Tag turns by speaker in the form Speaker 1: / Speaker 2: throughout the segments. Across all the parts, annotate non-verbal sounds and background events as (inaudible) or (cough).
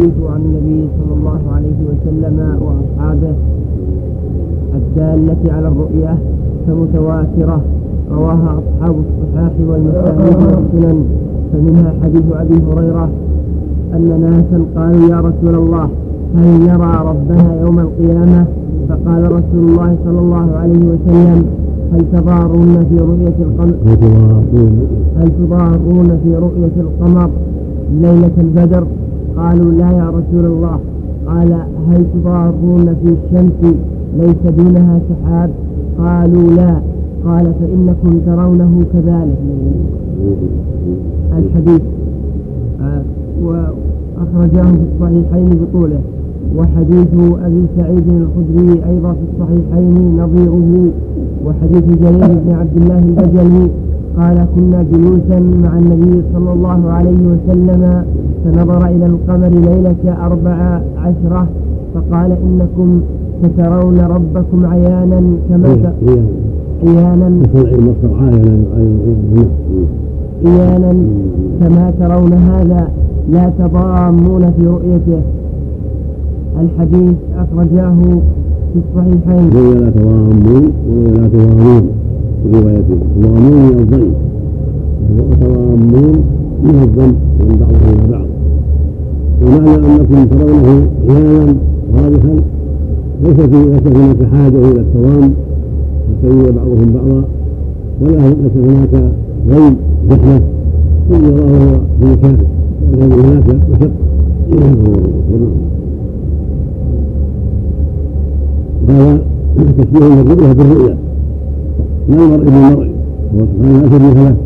Speaker 1: الأحاديث عن النبي صلى الله عليه وسلم وأصحابه الدالة على الرؤية كمتواترة رواها أصحاب الصحاح والمسانيد والسنن فمنها حديث أبي هريرة أن ناسا قالوا يا رسول الله هل يرى ربنا يوم القيامة؟ فقال رسول الله صلى الله عليه وسلم هل تضارون في رؤية القمر؟ هل تضارون في رؤية القمر ليلة البدر؟ قالوا لا يا رسول الله. قال هل تضارون في الشمس ليس دونها سحاب قالوا لا. قال فإنكم ترونه كذلك. الحديث. آه، وأخرجاه في الصحيحين بطوله. وحديث أبي سعيد الخدري أيضا في الصحيحين نظيره. وحديث جرير بن عبد الله البجلي قال كنا جلوسا مع النبي صلى الله عليه وسلم فنظر إلى القمر ليلة أربع عشرة فقال إنكم سترون ربكم عيانا كما عيانا. عيانا. كما ترون هذا. لا تضامون في رؤيته. الحديث أخرجاه في الصحيحين.
Speaker 2: لا تضامون وهي لا تضامون روايته تضامون من الظن وتضامون من الظن من بعضه إلى بعض. ومعنى أنكم ترونه عيانا واضحا ليس في ليس هناك حاجة إلى التوام حتى بعضهم بعضا. ولا ليس هناك غيب زحمة. كل يراه في مكانه لأن هناك مشقة وهذا تشبيه للرؤيا بالرؤيا لا المرء. بالمرء هو سبحانه شبيه له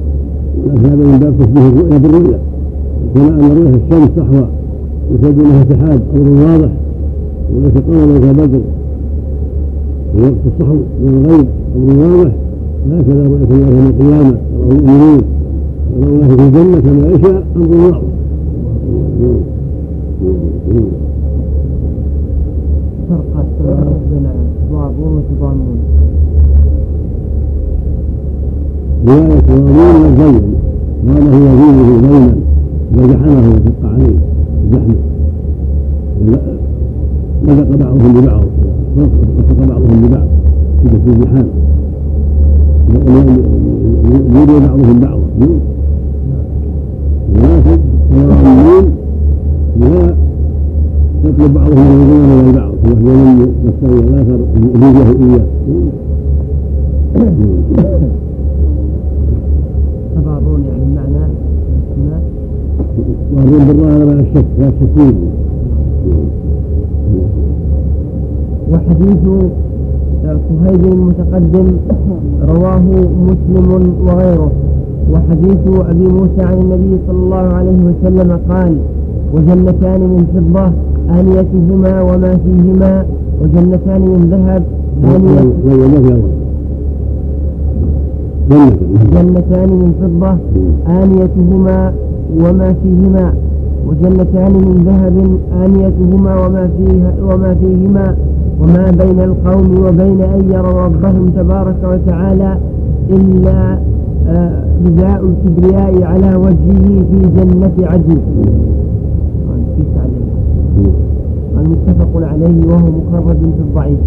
Speaker 2: ولكن هذا من باب تشبيه الرؤيا بالرؤيا. كما ان رؤيا الشمس صحوى يشهد لها سحاب أمر واضح. وليس قمر كبدر في وقت الصحو من الغيب. أمر واضح. هكذا رؤية الله يوم القيامة. يراه المؤمنون الله في الجنة كما يشاء. أمر واضح.
Speaker 1: فرق بين تضارون وتضامون
Speaker 2: رواية تضامون والزين قال هو يزيده زينا وزحمه وشق عليه زحمه لزق بعضهم ببعض. وفق بعضهم ببعض. في الزحام يري بعضهم بعضا. ولكن تضامون لا يطلب بعضهم الرضوان إلى البعض. وهو يستوي الآخر. يؤذيه
Speaker 1: إياه.
Speaker 2: وهذول بالظاهر على الشك لا الشك
Speaker 1: وحديث صهيب المتقدم رواه مسلم وغيره. وحديث أبي موسى عن النبي صلى الله عليه وسلم قال وجنتان من فضة آنيتهما وما فيهما وجنتان من ذهب جنتان من فضة آنيتهما وما فيهما وجنتان من ذهب آنيتهما وما فيها وما فيهما وما بين القوم وبين أن يروا ربهم تبارك وتعالى إلا آه الكبرياء على وجهه في جنة عدن. المتفق عليه وهو مخرج في الضعيف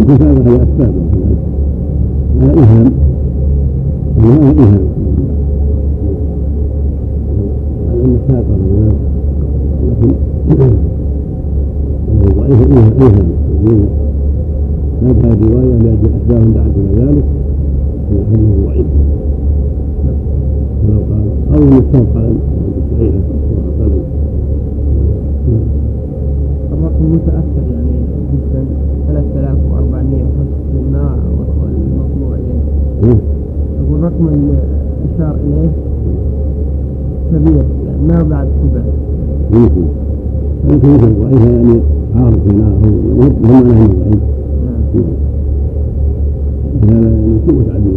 Speaker 2: المتابعة هي أسباب هذا إيهام أن ساقه لكن ضعيف إيهام هذه الرواية لأجل أسباب دعت إلى ذلك ولكنه ضعيف ولو قال أو المستوى قال صحيحة
Speaker 1: الرقم متأثر يعني. جدا 3465 ما والمطلوع إليه أقول الرقم اللي أشار إليه. كبير يعني ما بعد كبر
Speaker 2: يمكن يمكن يمكن ضعيفة يعني عارض هو معناه انه ضعيف هذا يكون متعدد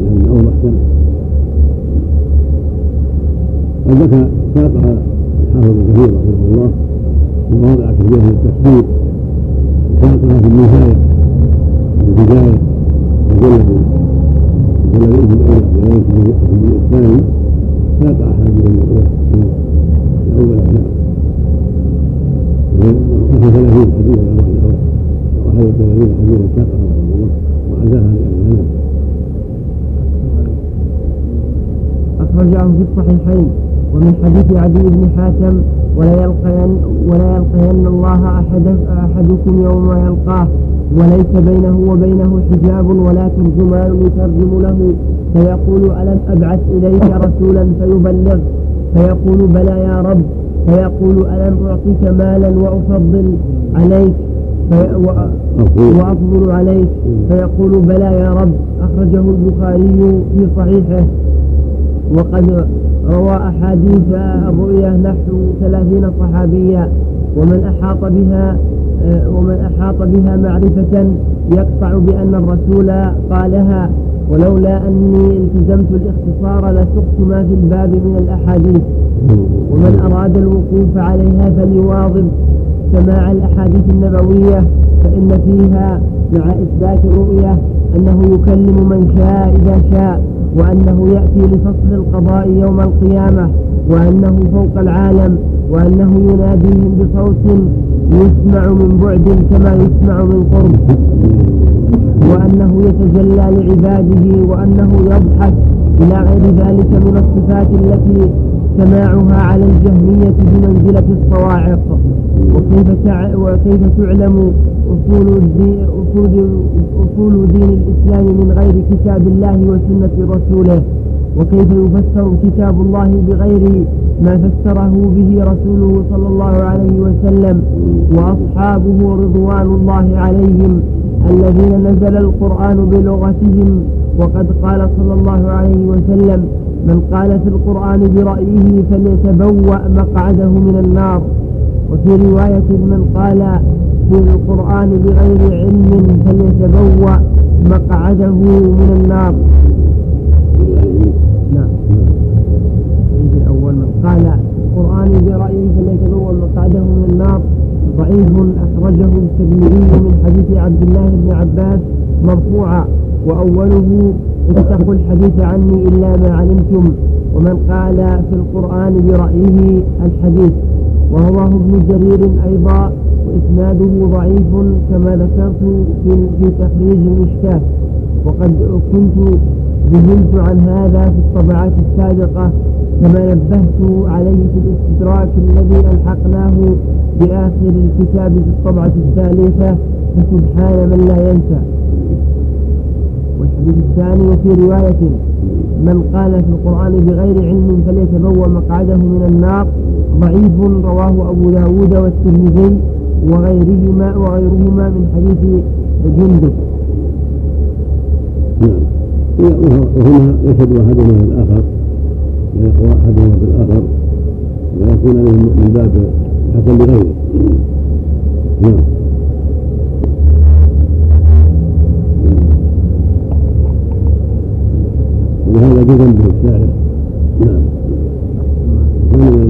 Speaker 2: لأن أوضح كان قد ذكر ساقها الحافظ كثير رحمه الله مواضع كثيرة من التفسير ساقها في النهاية في البداية وجل جل بإذن الله الجزء الثاني ساق أحاديث الرؤيا في أول أثناء وفي ثلاثين حديثا أو أحد وثلاثين حديثا ساقها رحمه الله وعزاها لأهل
Speaker 1: أخرجه في الصحيحين حديث عدي بن حاتم ولا يلقين ولا يلقين الله أحد أحدكم يوم يلقاه. وليس بينه وبينه حجاب ولا ترجمان يترجم له. فيقول ألم أبعث إليك رسولا فيبلغ؟ فيقول بلى يا رب. فيقول ألم أعطيك مالا وأفضل عليك؟ وأفضل عليك. فيقول بلى يا رب. أخرجه البخاري في صحيحه. وقد روى أحاديث الرؤيا نحو ثلاثين صحابيا ومن أحاط بها ومن أحاط بها معرفة يقطع بأن الرسول قالها ولولا أني التزمت الاختصار لسقت ما في الباب من الأحاديث. ومن أراد الوقوف عليها فليواظب سماع الأحاديث النبوية فإن فيها مع إثبات الرؤية أنه يكلم من شاء إذا شاء. وأنه يأتي لفصل القضاء يوم القيامة وأنه فوق العالم وأنه يناديهم بصوت يسمع من بعد كما يسمع من قرب. وأنه يتجلى لعباده وأنه يضحك إلى غير ذلك من الصفات التي سماعها على الجهمية بمنزلة الصواعق. وكيف وكيف تعلم أصول الدين أصول أصول دين الإسلام من غير كتاب الله وسنة رسوله؟ وكيف يفسر كتاب الله بغير ما فسره به رسوله صلى الله عليه وسلم؟ وأصحابه رضوان الله عليهم الذين نزل القرآن بلغتهم. وقد قال صلى الله عليه وسلم من قال في القرآن برأيه فليتبوأ مقعده من النار. وفي رواية من قال في القرآن بغير علم فليتبوأ مقعده من النار. نعم. الأول من قال القرآن برأيه فليتبوأ مقعده من النار. ضعيف أخرجه الترمذي من حديث عبد الله بن عباس مرفوعا. وأوله اتقوا الحديث عني إلا ما علمتم ومن قال في القرآن برأيه الحديث ورواه ابن جرير أيضا وإسناده ضعيف كما ذكرت في, في تخريج المشكاة. وقد كنت ذهلت عن هذا في الطبعات السابقة كما نبهت عليه في الاستدراك الذي ألحقناه بآخر الكتاب في الطبعة الثالثة فسبحان من لا ينسى. والحديث الثاني وفي رواية من قال في القرآن بغير علم فليتبوأ مقعده من النار ضعيف رواه أبو داود والترمذي وغيرهما وغيرهما من حديث جندب.
Speaker 2: نعم. وهنا يشهد أحدهما الآخر ويقوى أحدهما بالآخر ويكون من باب حسن لغيره. نعم. وهذا جزم به الشارع نعم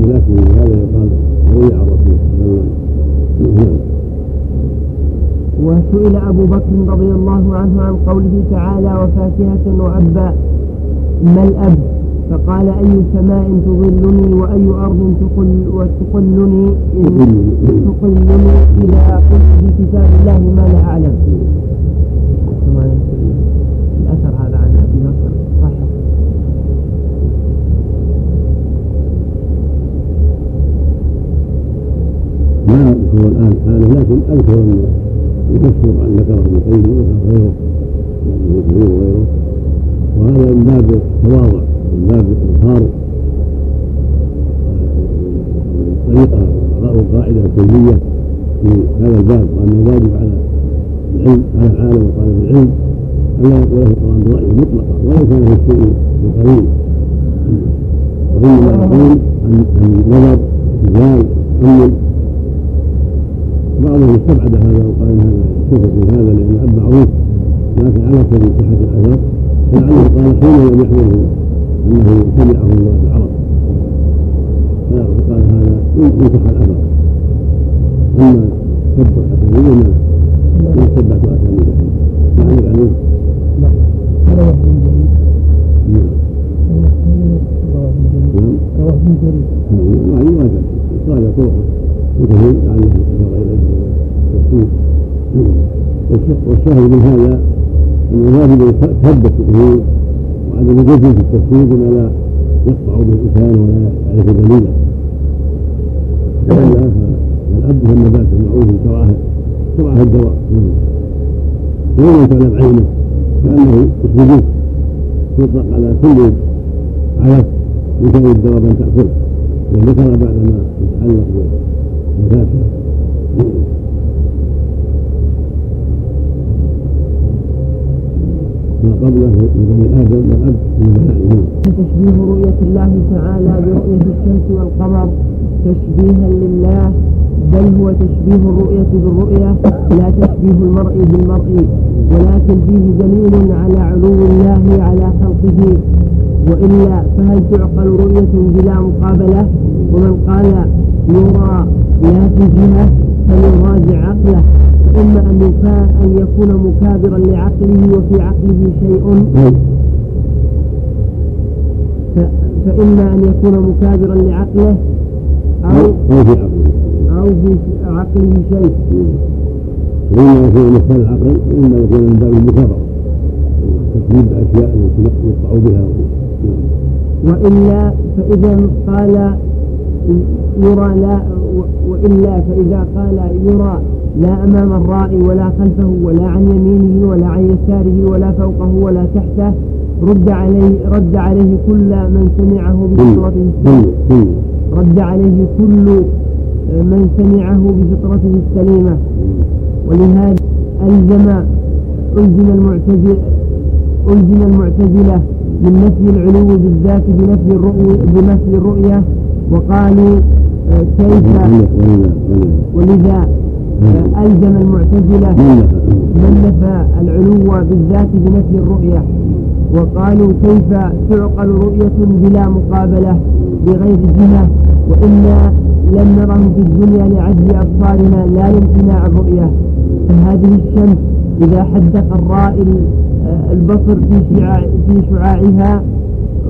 Speaker 2: لكن هذا يقال روي عن رسول نعم.
Speaker 1: وسئل أبو بكر رضي الله عنه عن قوله تعالى وفاكهة وأبا. ما الأب؟ فقال أي سماء تظلني وأي أرض تقل وتقلني تقلني إذا قلت في كتاب الله ما لا أعلم.
Speaker 2: لكن أذكر أن المشهور عن ذكره ابن القيم وغيره وغيره وهذا من باب التواضع من باب إظهار طريقة رأوا القاعدة الكلية في هذا الباب وأنه واجب على العلم على العالم وطالب العلم أن لا يقول له القرآن برأيه مطلقا ولو كان في الشيء القليل وإنما يقول عن نظر استدلال تأمل بعضهم استبعد هذا وقال ان هذا كفر في هذا لأن الاب معروف لكن على سبيل صحه الاثر فلعله قال حين لم يحضره انه سمعه الله بالعرب فقال هذا ينصح الاثر اما سب الحسنين ما يتبع اسانيدهم ما عليك عليه
Speaker 1: لا هذا
Speaker 2: نعم
Speaker 1: الكريم
Speaker 2: ما يواجه راجع طرقه وكثير لعله غير التفسير والشاهد من هذا أن الواجب يتثبت به وعدم الجزم في التفسير بما لا يقطع به الإنسان ولا يعرف دليله والا فالعبد النبات المعروف كراهه كراهه الدواء. وإن كان بعينه كأنه يخرجوه يطلق على كل علف كان الدواب أن تأكله وذكر بعدما يتعلق بالفاكهة قبله من بني آدم والأب من بني
Speaker 1: تشبيه رؤية الله تعالى برؤية الشمس والقمر تشبيها لله بل هو تشبيه الرؤية بالرؤية لا تشبيه المرء بالمرء ولكن فيه دليل على علو الله على خلقه. وإلا فهل تعقل رؤية بلا مقابلة؟ ومن قال يرى لا في جهة فليراجع عقله. فإما أن أن يكون مكابرا لعقله وفي عقله شيء. فإما أن يكون مكابرا لعقله أو في عقله. أو في عقله شيء.
Speaker 2: وإما يكون مختل العقل وإما يكون من باب المكابرة. تكذيب التي يقطع بها.
Speaker 1: وإلا فإذا قال يرى لا وإلا فإذا قال يرى لا أمام الرائي ولا خلفه ولا عن يمينه ولا عن يساره ولا فوقه ولا تحته رد عليه رد عليه كل من سمعه بفطرته. رد عليه كل من سمعه بفطرته السليمة. ولهذا ألزم ألزم المعتزلة ألزم المعتزلة من نفي العلو بالذات بنفي الرؤية بنفي الرؤية وقالوا آه، كيف؟ ولذا؟ ألزم المعتزلة من نفى العلو بالذات بنفي الرؤية. وقالوا كيف تعقل رؤية بلا مقابلة بغير جهة وإنا لم نره في الدنيا لعجز أبصارنا لا لامتناع الرؤية. فهذه الشمس إذا حدق الرائي آه، البصر في شعاع في شعاعها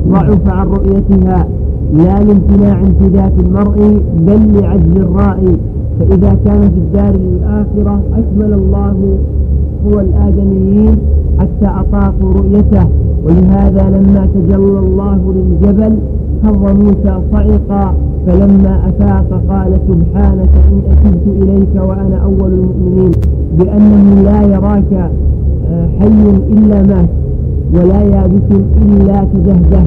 Speaker 1: ضعف عن رؤيتها. لا لامتناع امتداد المرء بل لعجز الرائي. فإذا كان في الدار الآخرة أكمل الله هو الآدميين حتى أطاقوا رؤيته. ولهذا لما تجلى الله للجبل خر موسى صعقا فلما أفاق قال سبحانك إن أتبت إليك وأنا أول المؤمنين. بأنه لا يراك آه، حي إلا مات ولا يابس إلا تدهده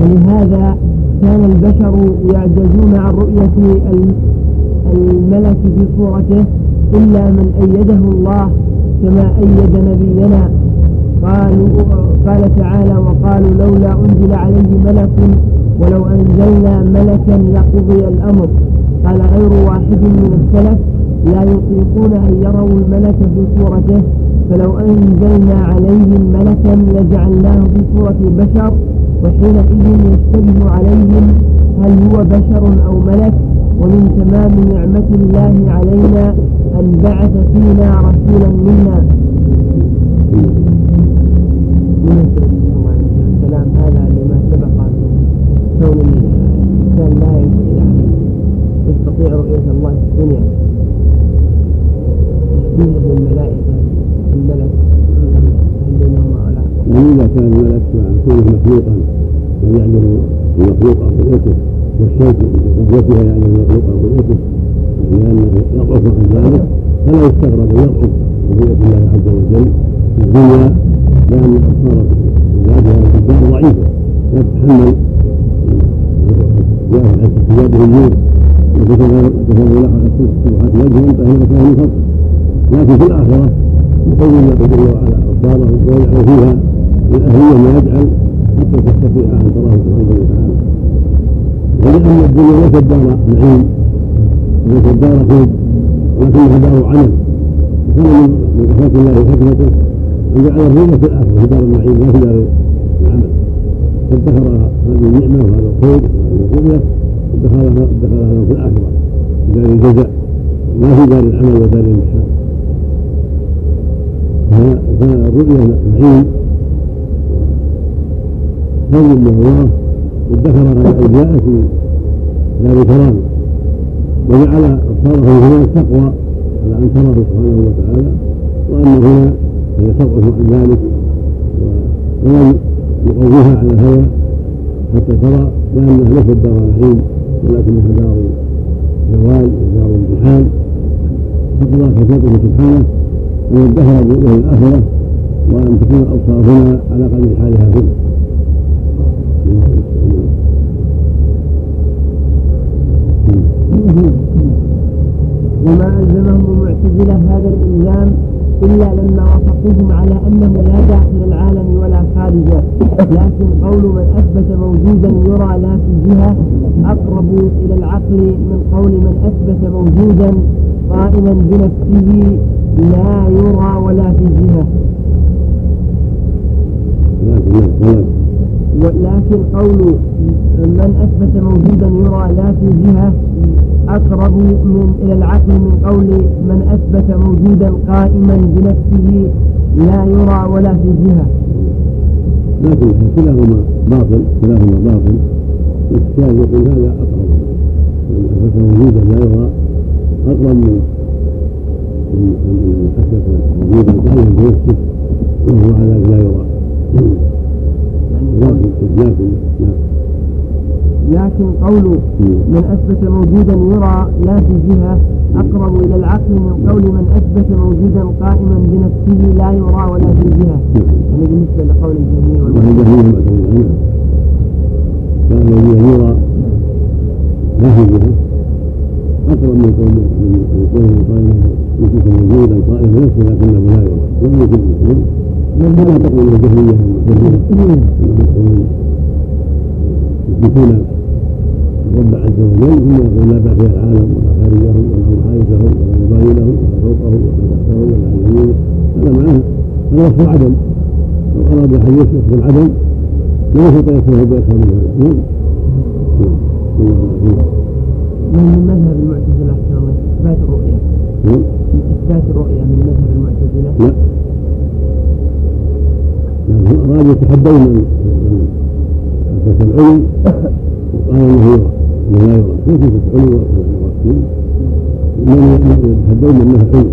Speaker 1: ولهذا كان البشر يعجزون عن رؤية الملك في صورته إلا من أيده الله كما أيد نبينا. قالوا قال تعالى وقالوا لولا أنزل عليه ملك ولو أنزلنا ملكا لقضي الأمر. قال غير واحد من السلف. لا يطيقون أن يروا الملك في صورته فلو أنزلنا عليهم ملكا لجعلناه في صورة البشر وحينئذ يشتبه عليهم هل هو بشر أو ملك ومن تمام نعمة الله علينا أن بعث فينا رسولا منا. الكلام هذا لما سبق كون الإنسان لا يعني يستطيع رؤية الله في الدنيا.
Speaker 2: كان الملك مع كونه مخلوقا لم يعلم المخلوق عن رؤيته والشمس بقوتها يعلم المخلوق عن رؤيته لأنه يضعف عن ذلك فلا يستغرب أن يضعف رؤية الله عز وجل في الدنيا لأن أبصار في الدار ضعيفة. لا تتحمل جاء حجابه النور وكتب له سبحات وجهه طاهرة من خلقه لكن في الآخرة يقوم الله جل وعلا أبصاره ويجعل فيها الأهلية ما يجعل حتى تستطيع أن تراه سبحانه وتعالى. ولأن الدنيا ليست دار نعيم وليست دار خير ولكنها دار عمل. وكان من صفات الله وحكمته أن جعل الرؤية في الآخرة في دار النعيم لا في دار العمل. فادخر هذه النعمة وهذا الخير وهذه الرؤية ادخرها ادخرها في الآخرة. في دار الجزاء لا في دار العمل ودار الامتحان فالرؤيا نعيم. خير من الله وادخرها الأولياء في لا بكرامه وجعل ابصارهم هنا التقوى على أن تراه سبحانه وتعالى وأن هنا هي تضعف عن ذلك ولم يقويها على الهوى حتى ترى لانها ليست دار نعيم ولكنها دار زوال ودار امتحان. فقضى خشيته سبحانه ان يدخر له الآخرة وأن تكون الابصار هنا على قدر حالها هنا.
Speaker 1: وما ألزمهم المعتزلة هذا الإلزام إلا لما وصفوهم على أنه لا داخل العالم ولا خارجه. لكن قول من أثبت موجودا يرى لا في جهة أقرب إلى العقل من قول من أثبت موجودا قائما بنفسه لا يرى ولا في جهة. لكن قول من أثبت موجودا يرى لا في جهة أقرب من إلى العقل من قول من أثبت موجودا قائما بنفسه لا يرى ولا في جهة.
Speaker 2: لكن كلاهما باطل كلاهما باطل. الإشكال يقول هذا أقرب. من أثبت موجودا لا يرى أقرب من من أثبت موجودا قائما بنفسه وهو على لا يرى. لكن لكن
Speaker 1: لكن قول من أثبت موجودا يرى لا في جهة أقرب إلى العقل من قول من أثبت موجودا قائما بنفسه لا يرى ولا في جهة يعني بالنسبة لقول الجميع
Speaker 2: كان الذي يرى لا في جهة أقرب من قول من قول قائما موجودا قائما بنفسه لكنه لا يرى ولا يكون كما تقول الجهمية يثبتون الرب عز وجل ثم يقول لا باقي العالم ولا خارجه ولا محايده ولا مباينه ولا فوقه ولا تحته ولا عن يمينه هذا معناه هذا وصف العدم لو اراد الحديث وصف العدم لا يستطيع يصفه باكثر من هذا
Speaker 1: نعم من مذهب المعتزلة أحسن إثبات الرؤية من إثبات الرؤية. من مذهب المعتزلة.
Speaker 2: لا. أرادوا يتحدون من أثبت العلم وقال أنه يرى أنه لا يرى كيف يثبت علم من يتحدون أنه علم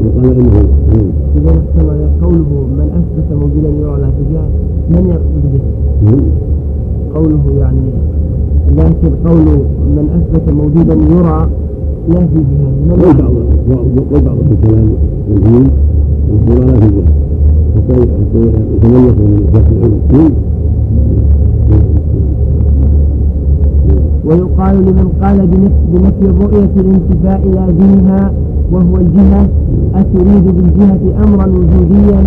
Speaker 2: وقال إنه
Speaker 1: علم إذا احتمل قوله من أثبت موجودا يرى لا تجاه من يقصد به؟ قوله يعني لكن قول من أثبت موجودا يرى لا في جهه
Speaker 2: من والبعض في كلام العلم يقول لا في جهه حتى من العلم
Speaker 1: ويقال لمن قال بنفي الرؤية الانتفاء لازمها وهو الجهة أتريد بالجهة أمرا وجوديا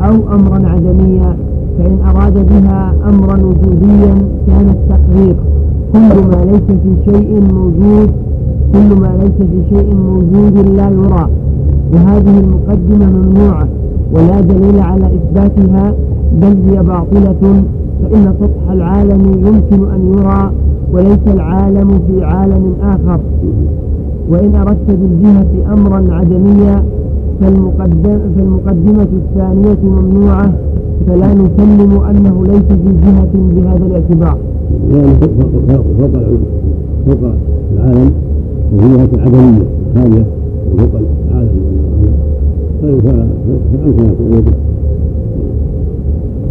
Speaker 1: أو أمرا عدميا فإن أراد بها أمرا وجوديا كان التقرير. كل ما ليس في شيء موجود كل ما ليس في شيء موجود لا يرى. وهذه المقدمة ممنوعة. ولا دليل على إثباتها بل هي باطلة فإن سطح العالم يمكن أن يرى وليس العالم في عالم آخر وإن أردت بالجهة أمرا عدميا فالمقدمة الثانية ممنوعة فلا نسلم أنه ليس في جهة بهذا الاعتبار.
Speaker 2: يعني فوق فوق العالم وهي جهة عدمية خالية وفوق العالم أن تقول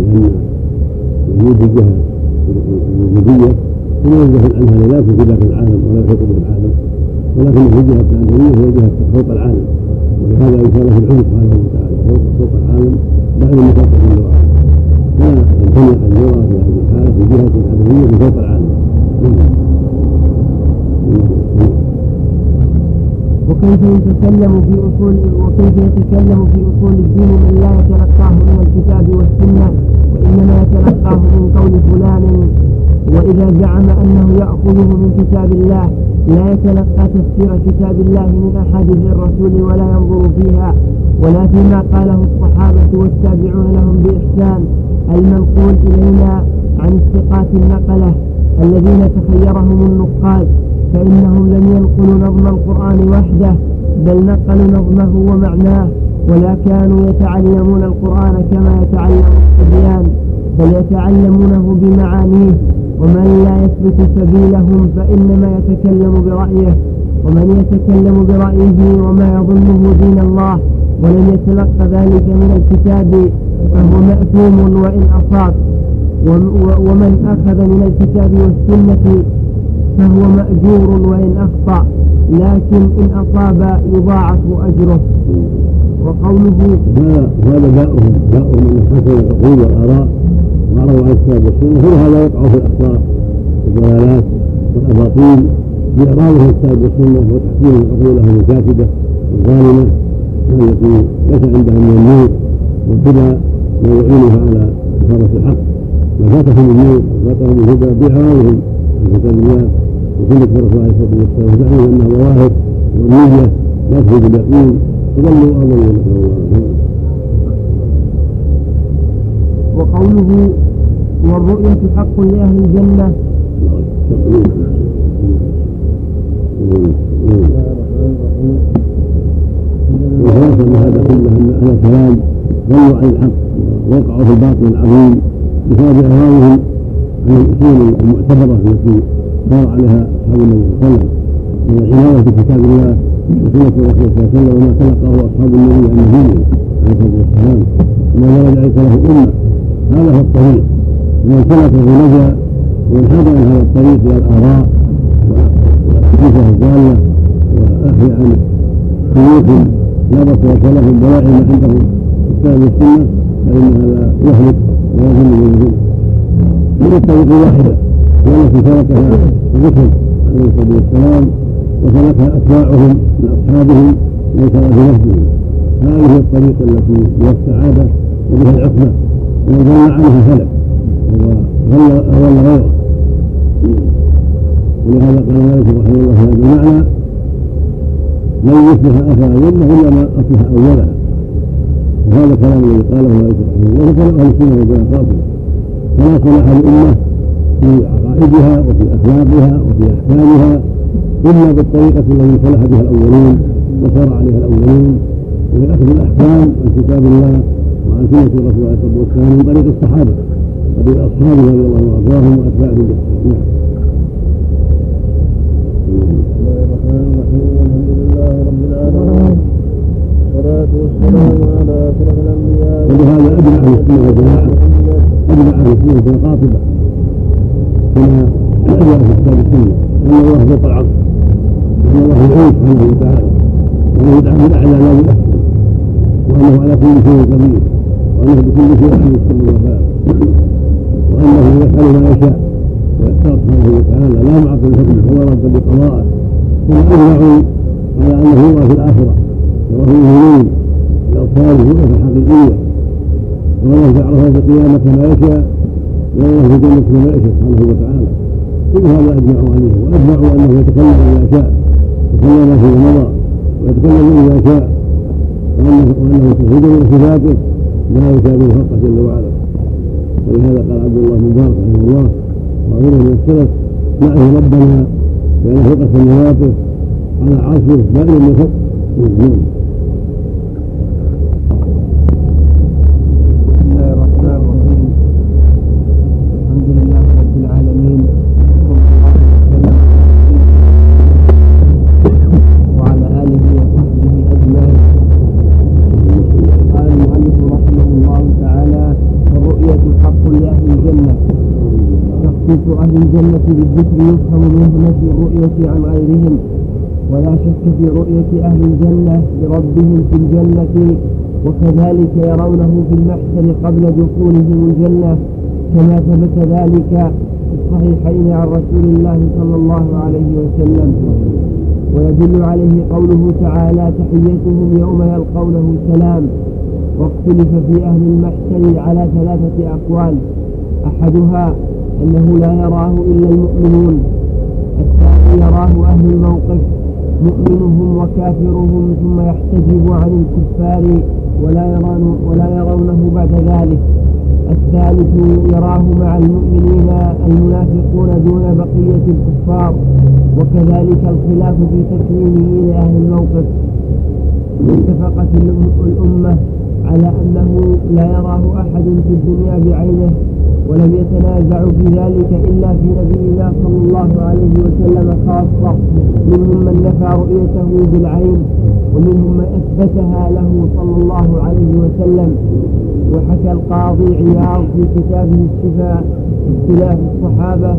Speaker 2: لأن وجود الجهة الوجودية منزه عنها لا يكون في ذاك العالم ولا يحيط به العالم ولكن في جهة العالمية هي جهة فوق العالم ولهذا يشار في العلم سبحانه وتعالى فوق فوق العالم بعد المخاطب من فلا يمتنع أن يرى في هذه الحالة في جهة عالمية فوق العالم
Speaker 1: وكيف يتكلم في أصول وكيف يتكلم في أصول الدين من لا يتلقاه من الكتاب والسنة وإنما يتلقاه من قول فلان. وإذا زعم أنه يأخذه من كتاب الله لا يتلقى تفسير كتاب الله من أحاديث الرسول ولا ينظر فيها. ولا فيما قاله الصحابة والتابعون لهم بإحسان المنقول إلينا عن الثقات النقلة الذين تخيرهم النقاد. فإنهم لم ينقلوا نظم القرآن وحده بل نقلوا نظمه ومعناه. ولا كانوا يتعلمون القرآن كما يتعلم الصبيان بل يتعلمونه بمعانيه. ومن لا يسلك سبيلهم فإنما يتكلم برأيه. ومن يتكلم برأيه وما يظنه دين الله ولم يتلق ذلك من الكتاب فهو مأثوم وإن أصاب. ومن أخذ من الكتاب والسنة فهو مأجور وإن أخطأ لكن إن أصاب يضاعف أجره. وقوله
Speaker 2: هذا هذا داؤهم داؤهم من حسن العقول والآراء وعرضوا عن الكتاب والسنة كل هذا يقع في الأخطاء والضلالات والأباطيل بإعراضهم الكتاب والسنة وتحكيم عقولهم الكاتبة الظالمة التي ليس عندها من النور والهدى ما يعينها على إثارة الحق. ما فاتهم النور وفاتهم الهدى بإعراضهم الله وسنة الرسول عليه الصلاة والسلام. وزعموا أنها ظواهر ونية لا تفيد اليقين وضلوا أضلوا نسأل الله
Speaker 1: وقوله والرؤية حق لأهل الجنة.
Speaker 2: وخلاصة من هذا كله أن أهل الكلام ضلوا عن الحق ووقعوا في الباطل العظيم بسبب إعراضهم عن الأصول المعتبرة التي صار عليها أصحاب النبي صلى الله عليه وسلم من العناية بكتاب الله وسنة الرسول صلى الله عليه وسلم وما تلقاه أصحاب النبي عن نبيه عليه الصلاة والسلام. وما ورد ليس له أمة. هذا هو الطريق. ومن سلكه نجا ومن حاد عن هذا الطريق إلى الآراء والأحاديث الضالة وأخذ عن شيوخ لا بصر لهم ولا علم عندهم الكتاب والسنة فإن هذا يهلك ويظن من من الطريق الواحدة والتي سلكها الرسل عليه الصلاة والسلام وسلكها أتباعهم من أصحابهم من سلف نفسهم هذه الطريقة التي هي السعادة وبها العصمة ومن ضل عنها هلك. وضل غيره. ولهذا قال مالك رحمه الله هذا المعنى لن يصلح اخر الجنه الا ما أصلح أولها. وهذا كلام الذي قاله مالك رحمه الله وكلام أهل السنة والجماعة فلا صلاح الامه في عقائدها وفي اخلاقها وفي احكامها الا بالطريقة التي صلح بها الاولون وسار عليها الاولون وفي اخذ الاحكام عن كتاب الله وعن سنه الرسول عليه الصلاه والسلام من طريق الصحابه وطريق اصحابه رضي الله عنهم نعم
Speaker 3: على أشرف الأنبياء
Speaker 2: ولهذا أجمع أهل السنة والجماعة أجمع أهل السنة والقاطبة كما جاء في كتاب السنة أن الله فوق العرش. وأن الله يعين سبحانه وتعالى. وأنه يدعى بالأعلى لا بالأسفل وأنه على كل شيء قدير. وأنه بكل شيء عليم سبحانه وتعالى وأنه يفعل ما يشاء. ويختار سبحانه وتعالى لا معقل لحكمه ولا رد لقضائه ثم أجمعوا على أنه الله في الآخرة. وهو يؤمنون بأبصاره رؤية حقيقية والله جعله في القيامة كما يشاء والله في الجنة كما يشاء سبحانه وتعالى. كل هذا أجمعوا عليه وأجمعوا أنه يتكلم إذا شاء تكلم فيما مضى ويتكلم إذا شاء وأنه وأنه توحيد من صفاته لا يشابه الحق جل وعلا. ولهذا قال عبد الله بن مبارك رحمه الله وغيره من السلف نعه ربنا بأن فوق سماواته على عرشه بائن من فوق
Speaker 1: الجنة بالذكر يفهم نفي الرؤية عن غيرهم. ولا شك في رؤية أهل الجنة لربهم في الجنة وكذلك يرونه في المحشر قبل دخولهم الجنة كما ثبت ذلك في الصحيحين عن رسول الله صلى الله عليه وسلم. ويدل عليه قوله تعالى تحيتهم يوم يلقونه سلام واختلف في أهل المحشر على ثلاثة أقوال. أحدها أنه لا يراه إلا المؤمنون. الثاني يراه أهل الموقف مؤمنهم وكافرهم ثم يحتجب عن الكفار ولا يرون ولا يرونه بعد ذلك. الثالث يراه مع المؤمنين المنافقون دون بقية الكفار وكذلك الخلاف في تكريمه لأهل الموقف. واتفقت الأمة على أنه لا يراه أحد في الدنيا بعينه. ولم يتنازعوا في ذلك إلا في نبينا صلى الله عليه وسلم خاصة. منهم من نفى رؤيته بالعين ومنهم من أثبتها له صلى الله عليه وسلم. وحكى القاضي عياض في كتابه الشفاء اختلاف الصحابة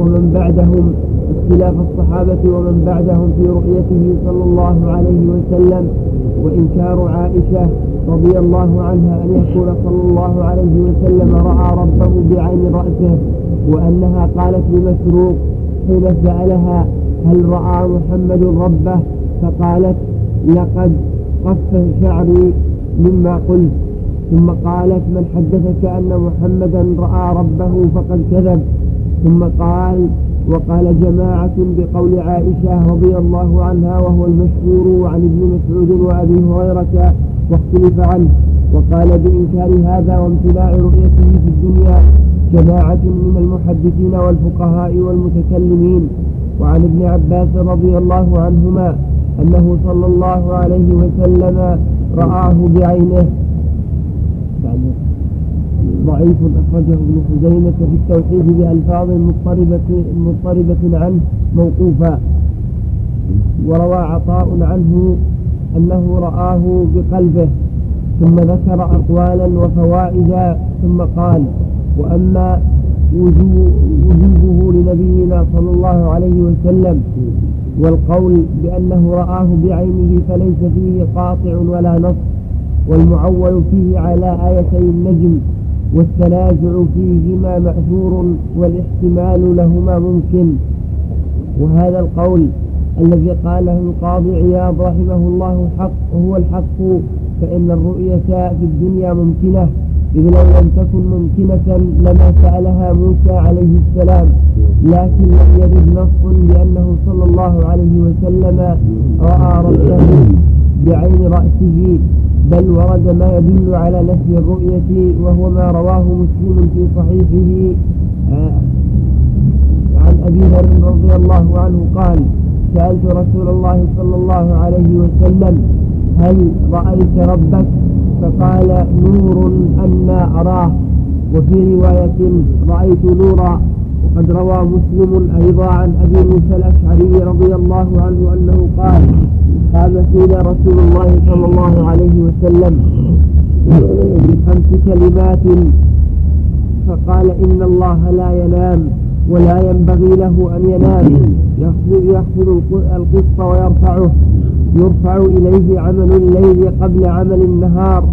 Speaker 1: ومن بعدهم اختلاف الصحابة ومن بعدهم في رؤيته صلى الله عليه وسلم. وإنكار عائشة رضي الله عنها أن يكون صلى الله عليه وسلم رأى ربه بعين رأسه وأنها قالت لمسروق حين سألها هل رأى محمد ربه؟ فقالت لقد قف شعري مما قلت. ثم قالت من حدثك أن محمدا رأى ربه فقد كذب؟ ثم قال وقال جماعة بقول عائشة رضي الله عنها وهو المشهور عن ابن مسعود وأبي هريرة واختلف عنه. وقال بإنكار هذا وامتناع رؤيته في الدنيا جماعة من المحدثين والفقهاء والمتكلمين. وعن ابن عباس رضي الله عنهما أنه صلى الله عليه وسلم رآه بعينه. ضعيف أخرجه ابن خزيمة في التوحيد بألفاظ مضطربة مضطربة عنه موقوفا. وروى عطاء عنه أنه رآه بقلبه. ثم ذكر أقوالا وفوائد ثم قال وأما وجوبه لنبينا صلى الله عليه وسلم والقول بأنه رآه بعينه فليس فيه قاطع ولا نص والمعول فيه على آيتي النجم والتنازع فيهما مأثور والاحتمال لهما ممكن. وهذا القول الذي قاله القاضي عياض رحمه الله حق هو الحق فإن الرؤية في الدنيا ممكنة إذ لو لم تكن ممكنة لما سألها موسى عليه السلام لكن لم يرد نص بأنه صلى الله عليه وسلم رأى ربه بعين رأسه بل ورد ما يدل على نفي الرؤية وهو ما رواه مسلم في صحيحه آه، عن أبي ذر رضي الله عنه قال سألت رسول الله صلى الله عليه وسلم هل رأيت ربك؟ فقال نور أنا أراه. وفي رواية رأيت نورا. وقد روى مسلم أيضا عن أبي موسى الأشعري رضي الله عنه أنه قال قام فينا رسول الله صلى الله عليه وسلم بخمس كلمات. فقال إن الله لا ينام. ولا ينبغي له أن ينام يأخذ القسط ويرفعه. يرفع إليه عمل الليل قبل عمل النهار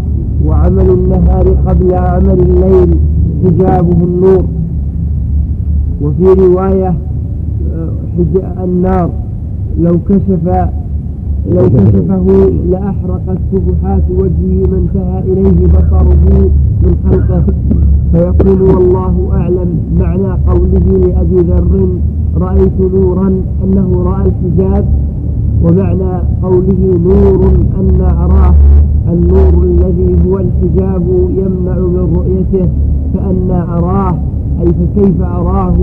Speaker 1: وعمل النهار قبل عمل الليل. حجابه النور. وفي رواية آه، النار. لو كشف لو كشفه لأحرقت سبحات وجهه ما انتهى إليه بصره من خلقه. فيقول والله أعلم معنى قوله لأبي ذر رأيت نورا أنه رأى الحجاب ومعنى قوله نور أن أراه النور الذي هو الحجاب يمنع من رؤيته فأن أراه أي فكيف أراه؟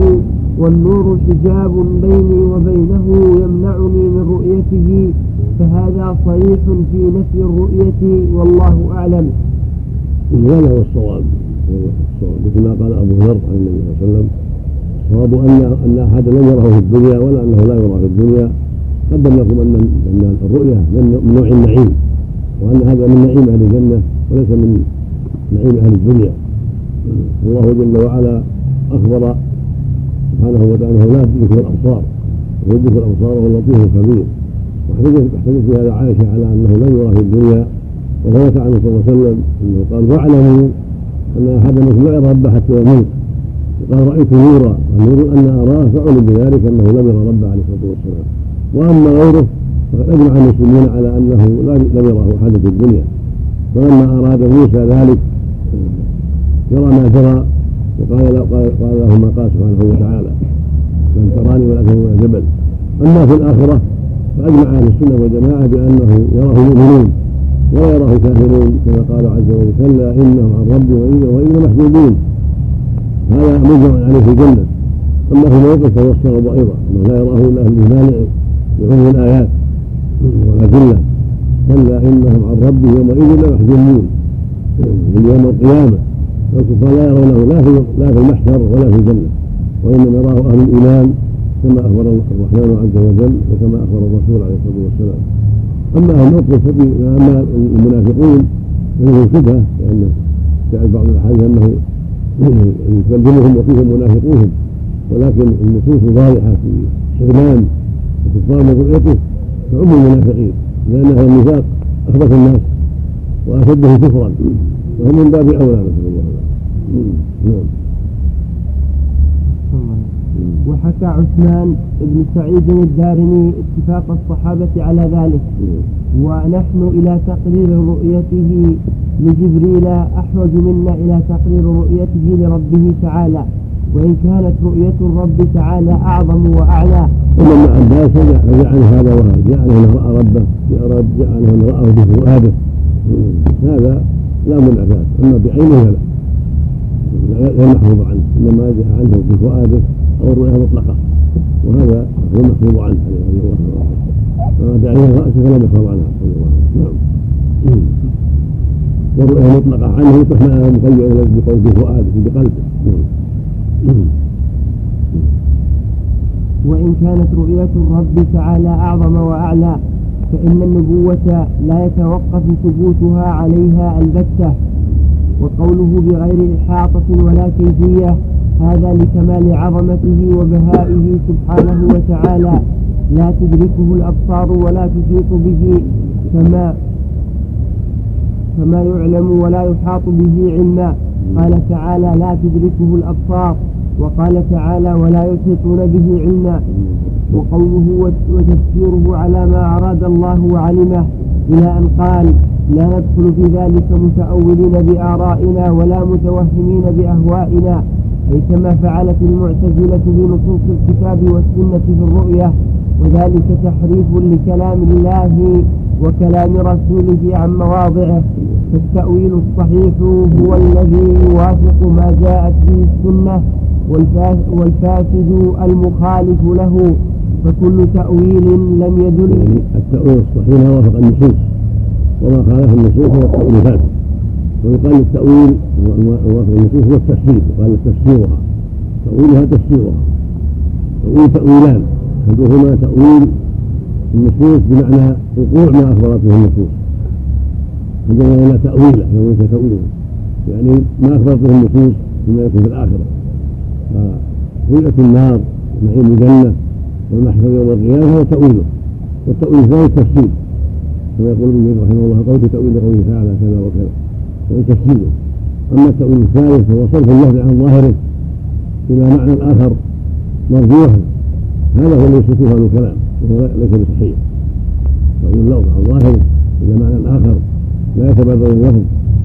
Speaker 1: والنور حجاب بيني وبينه يمنعني من رؤيته فهذا صريح في نفي الرؤية والله أعلم.
Speaker 2: هذا هو الصواب. مثل ما قال أبو ذر عن النبي صلى الله عليه وسلم الصواب أن أن أحد لم يره في الدنيا ولا أنه لا يرى في الدنيا. قدم لكم أن أن الرؤية من نوع النعيم وأن هذا من نعيم أهل الجنة وليس من نعيم أهل الدنيا. الله جل وعلا أخبر سبحانه وتعالى لا تدركه الأبصار. ويدرك الأبصار وهو اللطيف الخبير واحتجت في هذا عائشة على أنه لم يرى في الدنيا وثبت عنه صلى الله عليه وسلم أنه قال واعلموا أن أحد لا يرى ربه حتى يموت وقال رأيت نورا النور أن أراه فعلم بذلك أنه لم يرى ربه عليه الصلاة والسلام وأما غيره فقد أجمع المسلمين على أنه لم يراه أحد في الدنيا. ولما أراد موسى ذلك يرى ما جرى وقال قال له ما قال سبحانه وتعالى لن تراني ولكن هو الجبل أما في الآخرة فأجمع أهل السنة والجماعة بأنه يراه المؤمنون ولا يراه الكافرون كما قال عز وجل كلا إنهم عن ربهم واذا محجوبون. هذا مجمع عليه في الجنة. أما في موقف فهو الصواب أيضا أنه لا يراه إلا أهل المانع بعموم الآيات والأدلة. كلا إنهم عن ربهم يومئذ لمحجوبون يوم القيامة. والكفار لا يرونه لا في لا في المحشر ولا في الجنة. وإنما يراه أهل الإيمان كما أخبر الرحمن عز وجل وكما أخبر الرسول عليه الصلاة والسلام. أما أهل الموقف أما المنافقون فلهم شبهة لأن جاء بعض الأحاديث أنه يكلمهم وفيهم منافقوهم. ولكن النصوص واضحة في حرمان من رؤيته تعم المنافقين. لأن هذا النفاق أخبث الناس وأشده كفرا. وهم من باب أولى نسأل الله. نعم.
Speaker 1: وحكى عثمان بن سعيد الدارمي اتفاق الصحابة على ذلك. ونحن إلى تقرير رؤيته لجبريل أحوج منا إلى تقرير رؤيته لربه تعالى. وإن كانت رؤية الرب تعالى أعظم وأعلى.
Speaker 2: ثم ابن عباس جعل هذا وهذا جعل أنه رأى ربه جعل أنه رآه بفؤاده هذا لا منع أما بعينه لا. غير محفوظ عنه إنما جاء عنه بفؤاده أو الرؤيا مطلقة وهذا هو المحفوظ عنه عليه الصلاة والسلام بعين الرأس فلا محفوظ عنه صلى الله عليه وسلم نعم. (clears throat) والرؤيا مطلقة عنه تحمل مقيدة بقول بفؤاده بقلبه
Speaker 1: وإن كانت رؤية الرب تعالى أعظم وأعلى فإن النبوة لا يتوقف ثبوتها عليها البتة. وقوله بغير إحاطة ولا كيفية هذا لكمال عظمته وبهائه سبحانه وتعالى. لا تدركه الأبصار ولا تحيط به كما كما يعلم ولا يحاط به علما. قال تعالى لا تدركه الأبصار. وقال تعالى ولا يحيطون به علما. وقوله وتفسيره على ما أراد الله وعلمه إلى أن قال لا ندخل في ذلك متأولين بآرائنا ولا متوهمين بأهوائنا أي كما فعلت المعتزلة بنصوص الكتاب والسنة في الرؤية وذلك تحريف لكلام الله وكلام رسوله عن مواضعه فالتأويل الصحيح هو الذي يوافق ما جاءت به السنة والفاسد المخالف له فكل تأويل لم يدل
Speaker 2: التأويل الصحيح وافق النصوص. وما خالف النصوص هو التأويل الفاسد. ويقال التأويل النصوص هو التفسير. يقال تفسيرها. تأويلها تفسيرها. تأويل تأويلان. أحدهما تأويل النصوص بمعنى وقوع ما أخبرت به النصوص. عندما لا تأويله ليس تأويله يعني ما أخبرت به النصوص فيما يكون في الآخرة. فرؤية النار نعيم الجنة والمحشر يوم القيامة هو تأويله. والتأويل الثاني التفسير كما يقول ابن رحمه الله قول تأويل قوله تعالى كذا وكذا تفسيره أما التأويل الثالث فهو صرف اللفظ عن ظاهره إلى معنى آخر مرجوحا هذا هو الذي يصفه الكلام وهو ليس بصحيح. تأويل اللفظ عن ظاهره إلى معنى آخر لا يتبادر اللفظ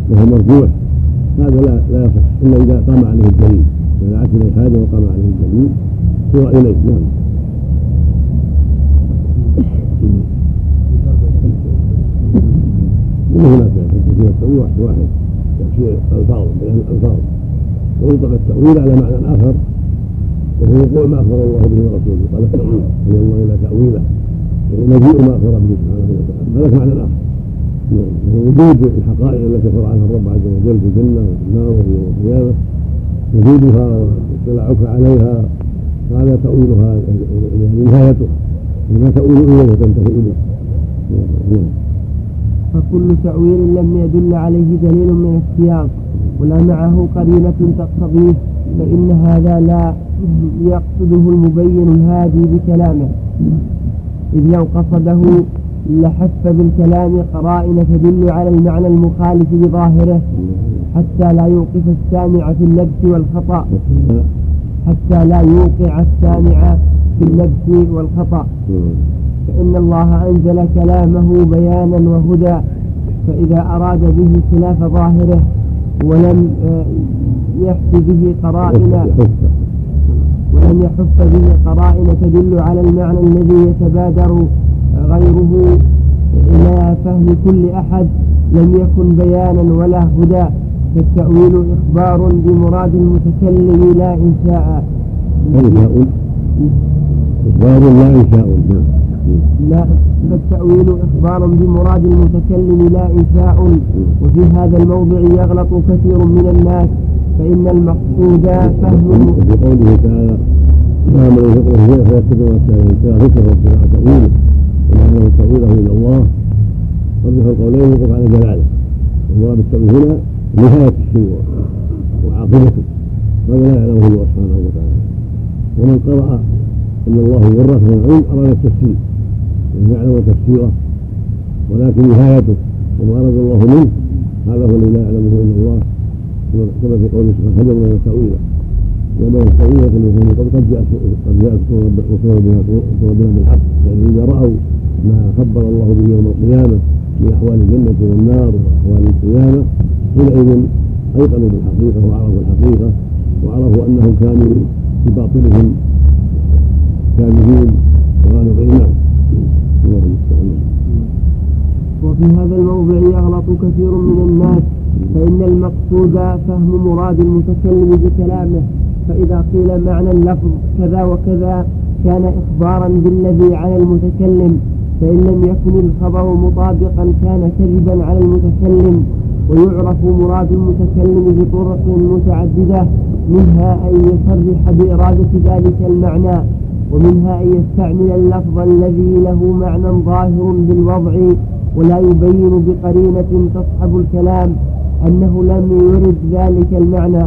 Speaker 2: وهو مرجوح. هذا لا لا يصح إلا إذا قام عليه الدليل إذا عاد إليه حاجة وقام عليه الدليل. سوى إليه نعم. من هناك في التأويل واحد تفسير الفاظ بيان الألفاظ. ويطلق التأويل على معنى آخر وهو وقوع ما أخبر الله به ورسوله. قال التأويل من الله إلى تأويله. ومجيء ما أخبر به سبحانه وتعالى. هذا معنى آخر. ووجود الحقائق التي أخبر عنها الرب عز وجل في الجنة وفي النار وفي يوم القيامة. وجودها واطلاعك عليها. هذا تأويلها يعني نهايتها. ما تؤول إليه وتنتهي إليه.
Speaker 1: فكل تأويل لم يدل عليه دليل من السياق ولا معه قرينة تقتضيه فإن هذا لا يقصده المبين الهادي بكلامه. إذ لو قصده لحف بالكلام قرائن تدل على المعنى المخالف بظاهره حتى لا يوقف السامع في اللبس والخطأ. حتى لا يوقع السامع في اللبس والخطأ. فإن الله أنزل كلامه بيانا وهدى فإذا أراد به خلاف ظاهره ولم آه، يحف به قرائن ولم يحف به قرائن تدل على المعنى الذي يتبادر غيره إلى فهم كل أحد لم يكن بيانا ولا هدى فالتأويل إخبار بمراد المتكلم لا إنشاء.
Speaker 2: إنشاء. إخبار لا إنشاء. نعم
Speaker 1: لا فالتأويل إخبار بمراد المتكلم لا إنشاء وفي هذا الموضع يغلط كثير من الناس فإن المقصود فهم
Speaker 2: وفي قوله تعالى فهم من يفقه فيه فيتبع كان يشاهده وابتغاء تأويله ومعنى تأويله إلى الله. في القولين يوقف على جلاله والمراد بالتأويل هنا نهاية الشيء وعاقبته هذا لا يعلمه الله سبحانه وتعالى. ومن قرأ أن الله ورث من العلم أراد التفسير. لم يعلم تفسيره ولكن نهايته وما أراد الله منه هذا هو الذي لا يعلمه إلا الله كما في قوله سبحانه هدى من تأويله وما التأويل يكون قد قد جاءت قد جاءت بها بالحق يعني إذا رأوا ما خبر الله به يوم القيامة من أحوال الجنة والنار وأحوال القيامة حينئذ أيقنوا بالحقيقة وعرفوا الحقيقة وعرفوا أنهم كانوا في باطلهم كاذبين وقالوا غير
Speaker 1: وفي هذا الموضع يغلط كثير من الناس فإن المقصود فهم مراد المتكلم بكلامه. فإذا قيل معنى اللفظ كذا وكذا كان إخبارا بالذي على المتكلم فإن لم يكن الخبر مطابقا كان كذبا على المتكلم. ويعرف مراد المتكلم بطرق متعددة منها أن يصرح بإرادة ذلك المعنى. ومنها أن يستعمل اللفظ الذي له معنى ظاهر بالوضع ولا يبين بقرينة تصحب الكلام أنه لم يرد ذلك المعنى.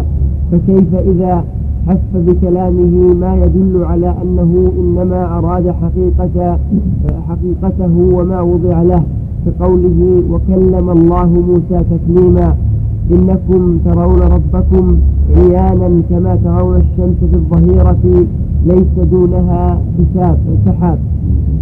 Speaker 1: فكيف إذا حف بكلامه ما يدل على أنه إنما أراد حقيقة حقيقته وما وضع له؟ كقوله وكلم الله موسى تكليما إنكم ترون ربكم عيانا كما ترون الشمس في الظهيرة ليس دونها حساب سحاب.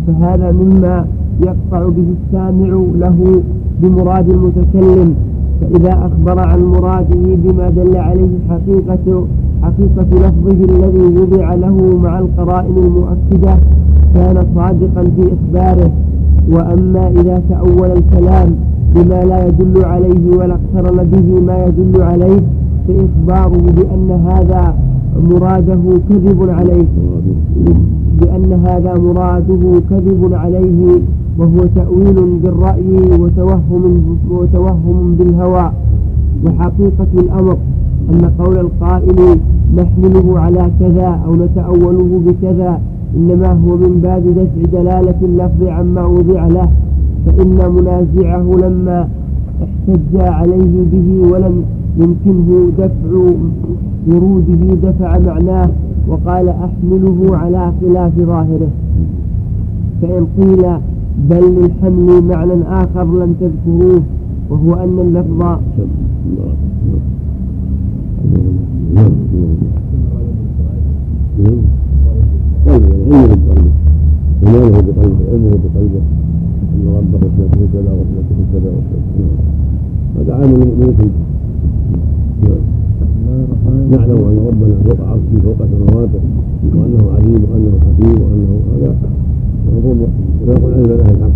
Speaker 1: فهذا مما يقطع به السامع له بمراد المتكلم. فإذا أخبر عن مراده بما دل عليه حقيقة حقيقة لفظه الذي وضع له مع القرائن المؤكدة كان صادقا في إخباره. وأما إذا تأول الكلام بما لا يدل عليه ولا اقترن به ما يدل عليه فإخباره بأن هذا مراده كذب عليه. بأن هذا مراده كذب عليه وهو تأويل بالرأي وتوهم وتوهم بالهوى. وحقيقة الأمر أن قول القائل نحمله على كذا أو نتأوله بكذا إنما هو من باب دفع دلالة اللفظ عما وضع له فإن منازعه لما احتج عليه به ولم يمكنه دفع وروده دفع معناه وقال أحمله على خلاف ظاهره. فإن قيل بل للحمل معنى آخر لم تذكروه وهو أن اللفظ
Speaker 2: إيمانه بقلبه علمه بقلبه أن ربه سيكون كذا وسيكون كذا وسيكون هذا عام المؤمنين نعلم أن ربنا فوق عرشه فوق سماواته وأنه عليم وأنه حكيم وأنه هذا. يقول علم أهل الحق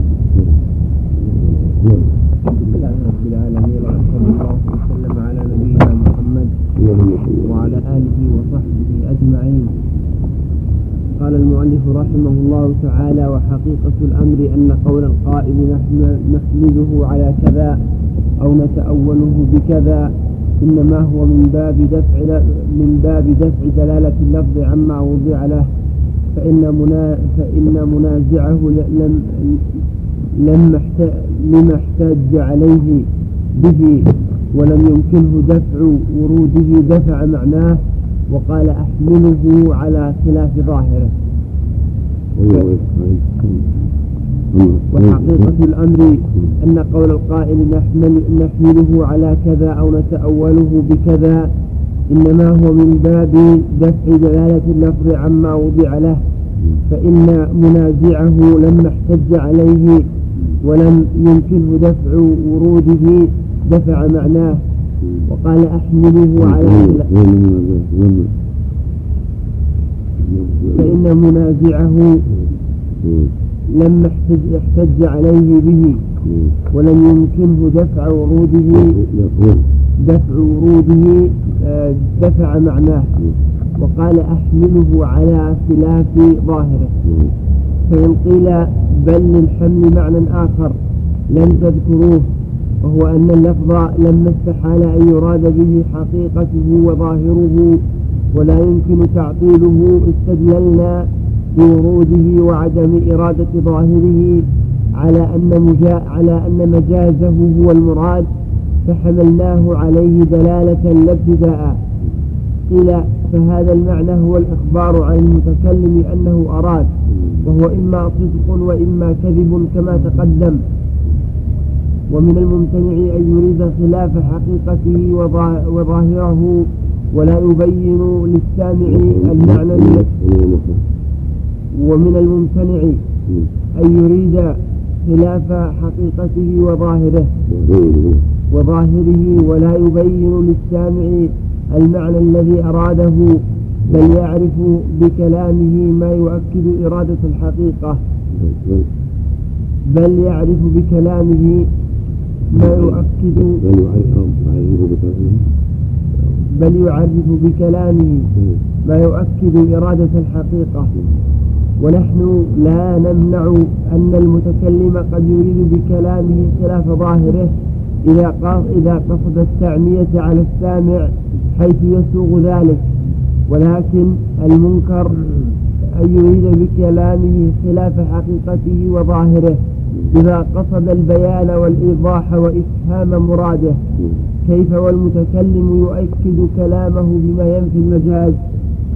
Speaker 1: الحمد لله رب العالمين وصلى الله وسلم على نبينا محمد وعلى آله وصحبه أجمعين قال المؤلف رحمه الله تعالى وحقيقة الأمر أن قول القائل نحمله على كذا أو نتأوله بكذا إنما هو من باب دفع من باب دفع دلالة اللفظ عما وضع له فإن منا فإن منازعه لم لم لما احتج عليه به ولم يمكنه دفع وروده دفع معناه وقال أحمله على خلاف ظاهره. وحقيقة الأمر أن قول القائل نحمل نحمله على كذا أو نتأوله بكذا إنما هو من باب دفع دلالة اللفظ عما وضع له فإن منازعه لما احتج عليه ولم يمكنه دفع وروده دفع معناه. وقال أحمله على فإن منازعه لما احتج, احتج عليه به ولم يمكنه دفع وروده. دفع وروده آه، دفع معناه. وقال أحمله على خلاف ظاهره. فإن قيل بل للحمل معنى آخر لم تذكروه وهو أن اللفظ لما استحال أن يراد به حقيقته وظاهره ولا يمكن تعطيله استدللنا بوروده وعدم إرادة ظاهره على أن مجا على أن مجازه هو المراد فحملناه عليه دلالة لا ابتداء. قيل فهذا المعنى هو الإخبار عن المتكلم أنه أراد وهو إما صدق وإما كذب كما تقدم. ومن الممتنع أن يريد خلاف حقيقته وظاهره ولا يبين للسامع المعنى ومن الممتنع أن يريد خلاف حقيقته وظاهره. وظاهره ولا يبين للسامع المعنى الذي أراده بل يعرف بكلامه ما يؤكد إرادة الحقيقة. بل يعرف بكلامه ما يؤكد بل يعرف بكلامه ما يؤكد إرادة الحقيقة. ونحن لا نمنع أن المتكلم قد يريد بكلامه خلاف ظاهره إذا إذا قصد التعمية على السامع حيث يسوغ ذلك. ولكن المنكر أن يريد بكلامه خلاف حقيقته وظاهره إذا قصد البيان والإيضاح وإفهام مراده. كيف والمتكلم يؤكد كلامه بما ينفي المجاز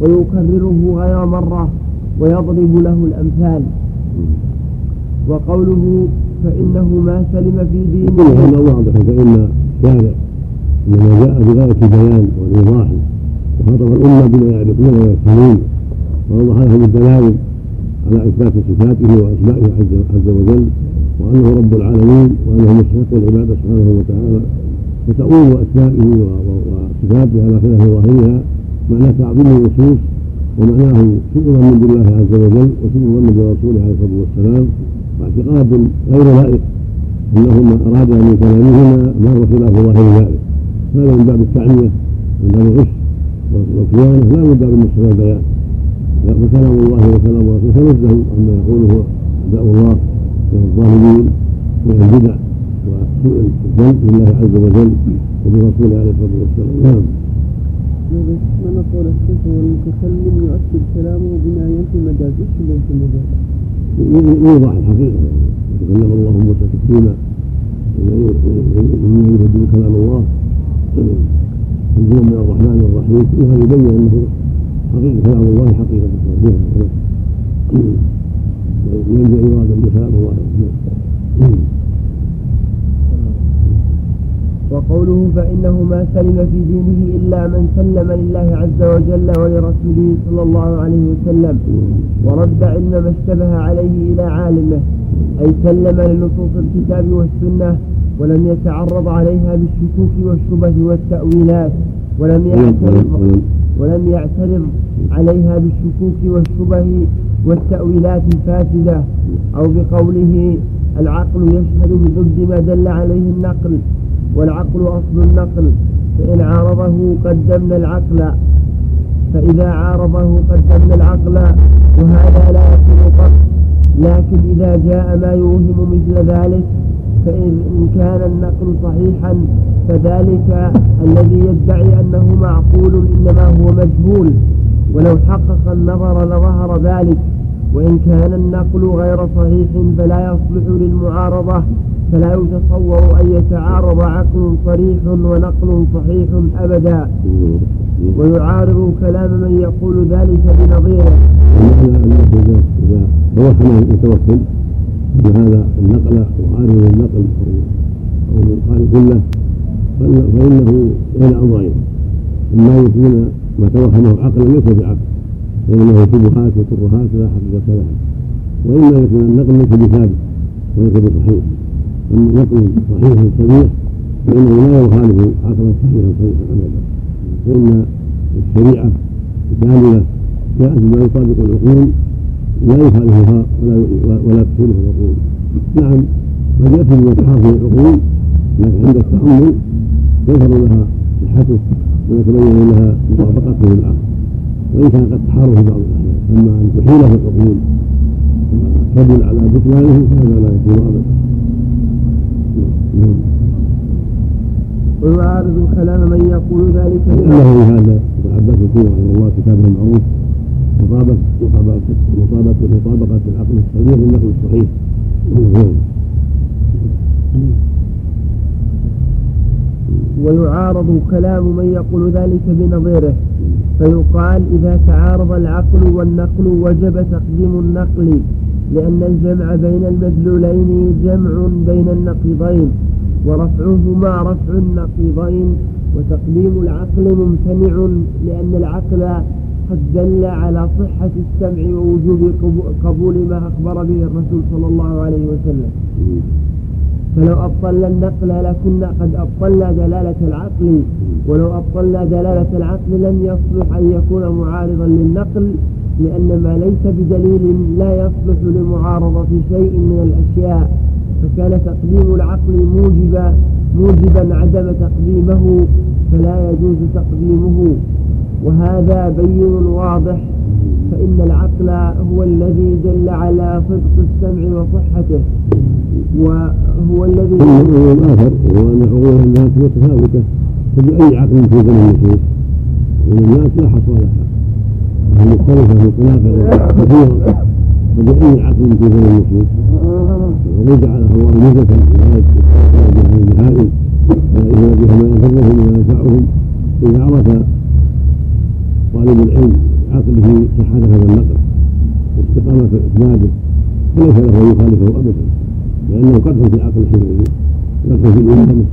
Speaker 1: ويكرره غير مرة. ويضرب له الأمثال. وقوله فإنه ما سلم في دينه.
Speaker 2: هذا واضح فإن الشارع إنما جاء بغاية البيان والإيضاح. وخاطب الأمة بما يعرفون ويفهمون. وأوضح لهم الدلائل على إثبات صفاته وأسمائه عز وجل. وأنه رب العالمين وأنه مستحق العبادة سبحانه وتعالى. فتؤول أسمائه وصفاته على خلاف ظاهرها معناه تعظيم النصوص ومعناه سوء ظن بالله عز وجل وسوء ظن برسوله عليه الصلاة والسلام واعتقاد غير لائق أنه ما أراد من كلامهما مر خلاف ظاهر ذلك. هذا من باب التعنيه من باب الغش والخيانه لا من باب النصح والبيان. فكلام الله وكلام الرسول فنزه عما يقوله أعداء الله والظالمين من البدع وسوء الظن بالله عز وجل وبرسوله عليه الصلاة والسلام. نعم.
Speaker 1: من قول الشيخ والمتكلم يؤكد كلامه بما ينفي المجاز إيش اللي ينفي المجاز؟
Speaker 2: يوضح الحقيقة يتكلم الله موسى تكليما مما يهدم كلام الله تنزيل من الرحمن الرحيم كل يبين انه حقيقه كلام الله حقيقه ينزل اراده بكلام الله
Speaker 1: وقوله فإنه ما سلم في دينه إلا من سلم لله عز وجل ولرسوله صلى الله عليه وسلم ورد علم ما اشتبه عليه إلى عالمه أي سلم لنصوص الكتاب والسنة ولم يتعرض عليها بالشكوك والشبه والتأويلات ولم يعترض ولم يعترض عليها بالشكوك والشبه والتأويلات الفاسدة أو بقوله العقل يشهد بضد ما دل عليه النقل والعقل أصل النقل فإن عارضه قدمنا العقل. فإذا عارضه قدمنا العقل وهذا لا يكون قط. لكن إذا جاء ما يوهم مثل ذلك فإن كان النقل صحيحا فذلك الذي يدعي أنه معقول إنما هو مجهول. ولو حقق النظر لظهر ذلك. وإن كان النقل غير صحيح فلا يصلح للمعارضة فلا يتصور أن يتعارض عقل صريح ونقل صحيح أبدا. ويعارض كلام من يقول ذلك بنظيره.
Speaker 2: إذا توهم المتوكل أن هذا النقل وعارض النقل أو القارئ كله فإنه بين أمرين. إما يكون ما توهمه عقلا ليس بعقل. وإنه شبهات وترهات لا حقيقة لها وإما يكون النقل ليس بثابت وليس بصحيح. نقل صحيح صريح فإنه لا يخالف عقلا صحيحا صريحا أبدا. فإن الشريعة كاملة جاءت بما يطابق العقول لا يخالفها ولا ولا تخالف العقول. نعم قد يأتي بما تحافظ العقول لكن عند التأمل يظهر لها صحته ويتبين لها مطابقته للعقل. وإن كان قد تحارب في بعض الأحيان أما أن تحيل في العقول وتدل على بطلانه فهذا لا يكون أبدا
Speaker 1: ويعارض كلام من يقول ذلك.
Speaker 2: له هذا ابن عباس يقول رحمه الله كتابه المعروف مطابقة مطابقة مطابقة مطابقة العقل السليم بالنقل الصحيح.
Speaker 1: ويعارض كلام من يقول ذلك بنظيره. فيقال إذا تعارض العقل والنقل وجب تقديم النقل لأن الجمع بين المدلولين جمع بين النقيضين ورفعهما رفع النقيضين وتقديم العقل ممتنع لأن العقل قد دل على صحة السمع ووجوب قبول ما أخبر به الرسول صلى الله عليه وسلم. فلو أبطلنا النقل لكنا قد أبطلنا دلالة العقل. ولو أبطلنا دلالة العقل لم يصلح أن يكون معارضا للنقل لأن ما ليس بدليل لا يصلح لمعارضة شيء من الأشياء. فكان تقديم العقل موجبا موجبا عدم تقديمه فلا يجوز تقديمه. وهذا بين واضح. فإن العقل هو الذي دل على صدق السمع وصحته وهو الذي
Speaker 2: آخر وهو أن عقول الناس متفاوتة. فبأي عقل في ذنب النصوص والناس لا حصر لها. مختلفة قناقع كثيرة فبأي عقل في ذنب النصوص وقد جعلها الله ميزة بها البهائم وإذا بها ما يضرهم وما ينفعهم. إذا عرف طالب العلم عقله صحة هذا النقل واستقامة في إسناده فليس له أن يخالفه أبدا لأنه قدح في العقل حينئذ قدح في الإمامة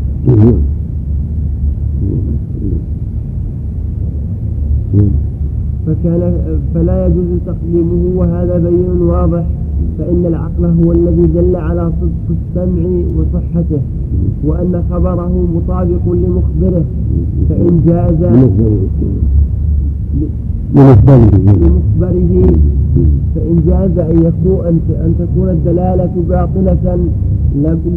Speaker 1: فكان فلا يجوز تقديمه وهذا بين واضح فإن العقل هو الذي دل على صدق السمع وصحته وأن خبره مطابق لمخبره فإن جاز لمخبره فإن جاز أن يكون أن تكون الدلالة باطلة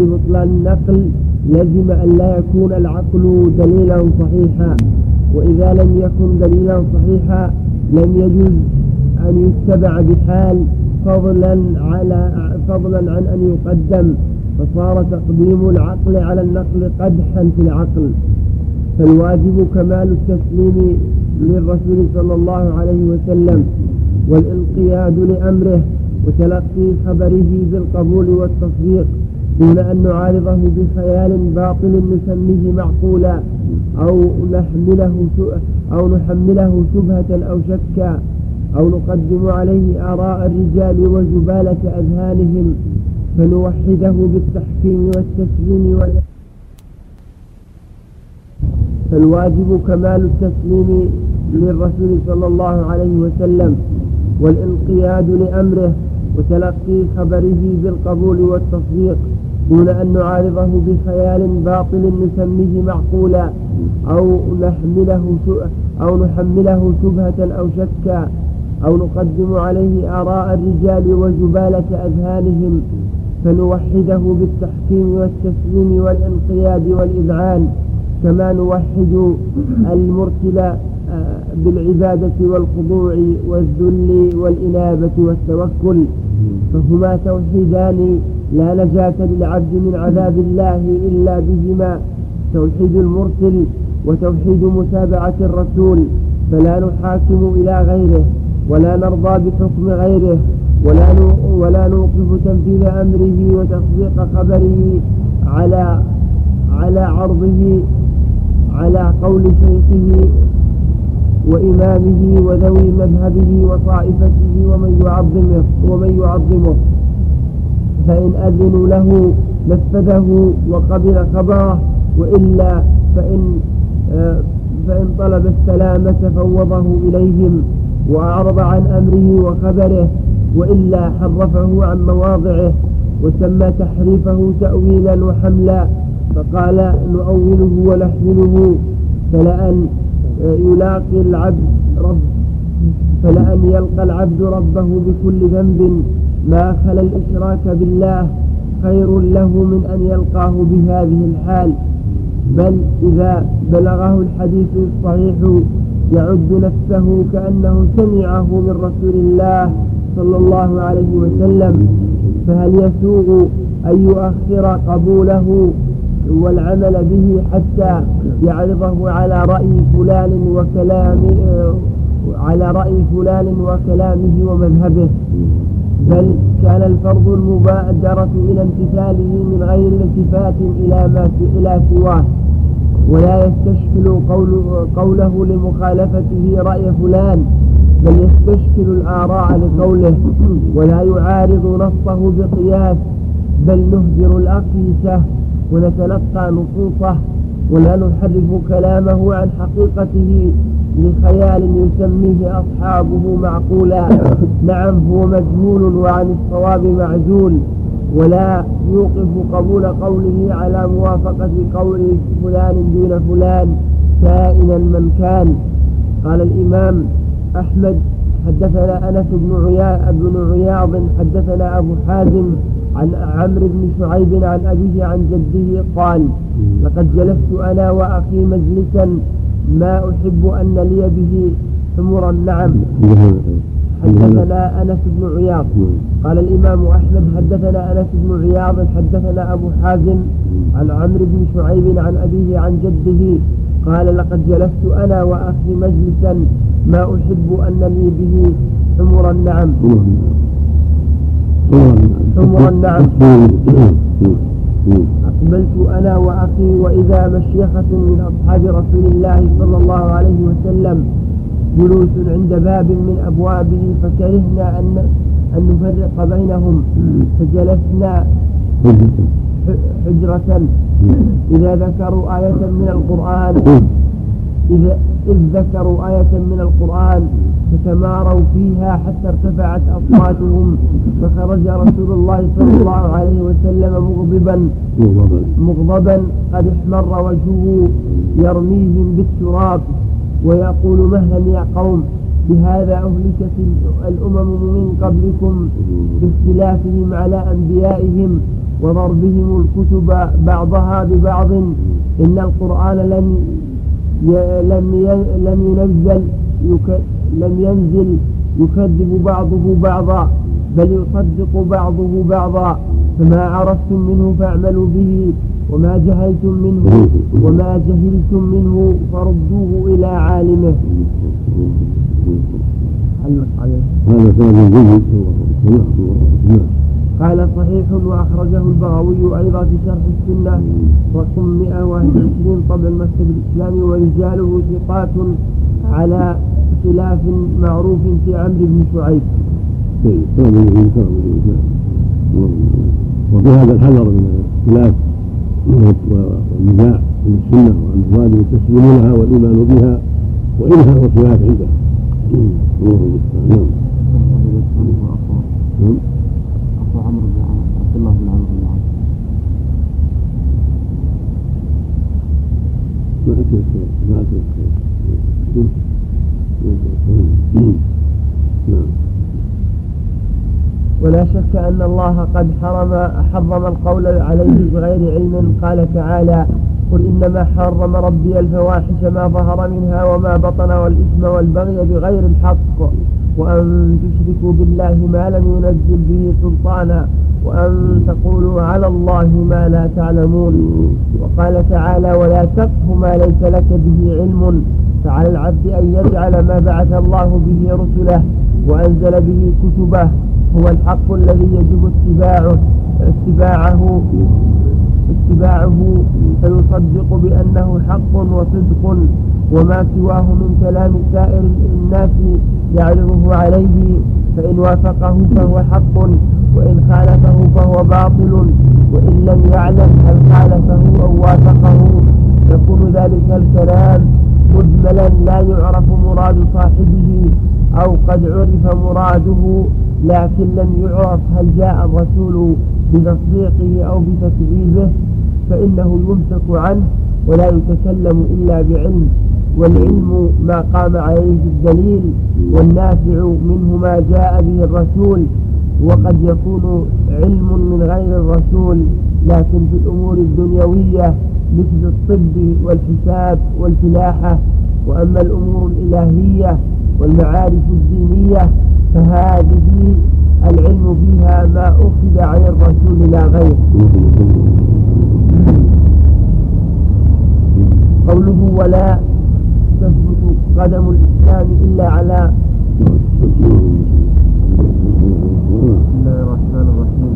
Speaker 1: لبطلان النقل لزم أن لا يكون العقل دليلا صحيحا. وإذا لم يكن دليلا صحيحا لم يجوز أن يتبع بحال فضلا على فضلا عن أن يقدم. فصار تقديم العقل على النقل قدحا في العقل. فالواجب كمال التسليم للرسول صلى الله عليه وسلم والانقياد لأمره وتلقي خبره بالقبول والتصديق دون أن نعارضه بخيال باطل نسميه معقولا أو نحمله أو نحمله شبهة أو شكا أو نقدم عليه آراء الرجال وزبالة أذهانهم فنوحده بالتحكيم والتسليم والإحسان فالواجب كمال التسليم للرسول صلى الله عليه وسلم والانقياد لأمره وتلقي خبره بالقبول والتصديق دون أن نعارضه بخيال باطل نسميه معقولا أو نحمله أو نحمله شبهة أو شكا أو نقدم عليه آراء الرجال وزبالة أذهانهم فنوحده بالتحكيم والتسليم والانقياد والإذعان كما نوحد المرسل آه، بالعبادة والخضوع والذل والإنابة والتوكل. فهما توحيدان لا نجاة للعبد من عذاب الله إلا بهما. توحيد المرسل وتوحيد متابعة الرسول. فلا نحاكم إلى غيره ولا نرضى بحكم غيره ولا ولا نوقف تنفيذ أمره وتصديق خبره على على عرضه. على قول شيخه وإمامه وذوي مذهبه وطائفته ومن يعظمه ومن يعظمه. فإن أذنوا له نفذه وقبل خبره وإلا فإن فإن طلب السلامة فوضه إليهم وأعرض عن أمره وخبره وإلا حرفه عن مواضعه وسمى تحريفه تأويلا وحملا فقال نؤوله ونحمله فلأن يلاقي العبد رب فلأن يلقى العبد ربه بكل ذنب ما خلا الإشراك بالله خير له من أن يلقاه بهذه الحال. بل إذا بلغه الحديث الصحيح يعد نفسه كأنه سمعه من رسول الله صلى الله عليه وسلم فهل يسوغ أن يؤخر قبوله والعمل به حتى يعرضه على رأي فلان وكلام على رأي فلان وكلامه ومذهبه. بل كان الفرض المبادرة إلى امتثاله من غير التفات إلى ما إلى سواه. ولا يستشكل قول قوله لمخالفته رأي فلان بل يستشكل الآراء لقوله ولا يعارض نصه بقياس بل نهجر الأقيسة. ونتلقى نصوصه ولا نحرف كلامه عن حقيقته لخيال يسميه أصحابه معقولا. نعم هو مجهول وعن الصواب معزول ولا يوقف قبول قوله على موافقة قول فلان دون فلان كائنا من كان. قال الإمام أحمد حدثنا أنس بن عياض حدثنا أبو حازم عن عمرو بن شعيب عن أبيه عن جده قال لقد جلست أنا وأخي مجلسا ما أحب أن لي به حمر النعم حدثنا أنس بن عياض. قال الإمام أحمد حدثنا أنس بن عياض حدثنا أبو حازم عن عمرو بن شعيب عن أبيه عن جده قال لقد جلست أنا وأخي مجلسا ما أحب أن لي به حمر النعم حمر (laughs) (laughs) النعم أقبلت أنا وأخي وإذا مشيخة من أصحاب رسول الله صلى الله عليه وسلم جلوس عند باب من أبوابه فكرهنا أن أن نفرق بينهم. فجلسنا (laughs) حجرة. إذا ذكروا آية من القرآن إذا إذ ذكروا آية من القرآن فتماروا فيها حتى ارتفعت أصواتهم فخرج رسول الله صلى الله عليه وسلم مغضبا مغضبا قد احمر وجهه يرميهم بالتراب ويقول مهلا يا قوم؟ بهذا أهلكت الأمم من قبلكم باختلافهم على أنبيائهم وضربهم الكتب بعضها ببعض إن القرآن لم لم لم ينزل لم ينزل يكذب بعضه بعضا بل يصدق بعضه بعضا. فما عرفتم منه فاعملوا به وما جهلتم منه وما جهلتم منه فردوه إلى عالمه.
Speaker 2: هذا كلام جيد.
Speaker 1: قال صحيح وأخرجه البغوي أيضا في شرح السنة رقم 121 طبع المكتب الإسلامي ورجاله ثقات على خلاف معروف في عمرو بن شعيب.
Speaker 2: وفي هذا الحذر من الاختلاف والنزاع من السنة وان الواجب التسليم لها والإيمان بها وانهاء الخلاف عنده. نعم.
Speaker 3: أخو عمرو بن عبد الله بن عمرو بن العاص
Speaker 1: ولا شك أن الله قد حرم حرم القول عليه بغير علم. قال تعالى قل إنما حرم ربي الفواحش ما ظهر منها وما بطن والإثم والبغي بغير الحق. وأن تشركوا بالله ما لم ينزل به سلطانا وأن تقولوا على الله ما لا تعلمون. وقال تعالى ولا تقف ما ليس لك به علم فعلى العبد أن يجعل ما بعث الله به رسله وأنزل به كتبه. هو الحق الذي يجب اتباعه اتباعه اتباعه فيصدق بأنه حق وصدق وما سواه من كلام سائر الناس يعرضه عليه. فإن وافقه فهو حق وإن خالفه فهو باطل وإن لم يعلم هل خالفه أو وافقه يكون ذلك الكلام مجملا لا يعرف مراد صاحبه أو قد عرف مراده. لكن لم يعرف هل جاء الرسول بتصديقه أو بتكذيبه فإنه يمسك عنه ولا يتكلم إلا بعلم. والعلم ما قام عليه الدليل والنافع منه ما جاء به الرسول. وقد يكون علم من غير الرسول لكن في الأمور الدنيوية مثل الطب والحساب والفلاحة. وأما الأمور الإلهية والمعارف الدينية فهذه العلم فيها ما أخذ عن الرسول لا غير. قوله ولا تثبت قدم الإسلام إلا على بسم الله الرحمن الرحيم.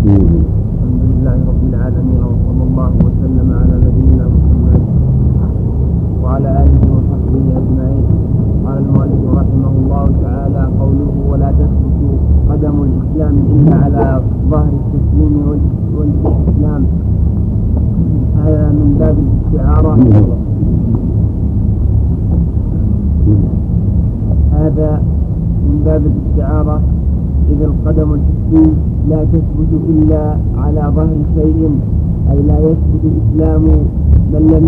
Speaker 1: الحمد لله رب العالمين وصلى الله وسلم على نبينا محمد وعلى آله وصحبه اجمعين قال المؤلف رحمه الله تعالى قوله ولا تثبت قدم الاسلام الا على ظهر التسليم والاستسلام هذا من باب الاستعارة. هذا من باب الاستعارة. إذ القدم الحسي لا تثبت إلا على ظهر شيء. أي لا يثبت إسلام من لم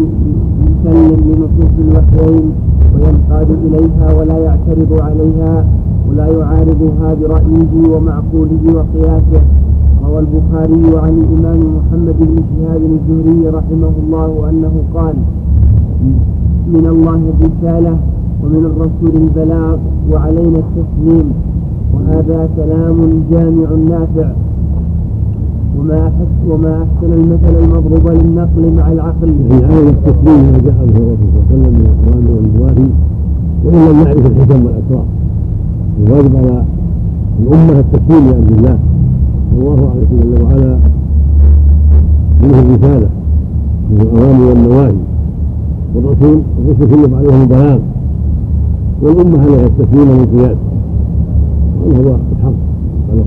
Speaker 1: يسلم لنصوص الوحيين وينقاد إليها ولا يعترض عليها ولا يعارضها برأيه ومعقوله وقياسه. روى البخاري عن الإمام محمد بن شهاب الزهري رحمه الله أنه قال من الله الرسالة ومن الرسول البلاغ وعلينا التسليم وهذا كلام جامع نافع. وما أحس وما أحسن المثل المضروب للنقل مع العقل.
Speaker 2: يعني على التسليم ما جاء به الرسول صلى الله عليه وسلم من الأوامر والنواهي وإن لم يعرف الحكم والأسرار. الواجب على الأمة التسليم لأمر الله. والله أعلم جل وعلا منه الرسالة من الأوامر والنواهي. والرسول الرسل كلهم عليهم البلاغ والأمة عليها التسليم والانقياد هذا هو الحق. قاله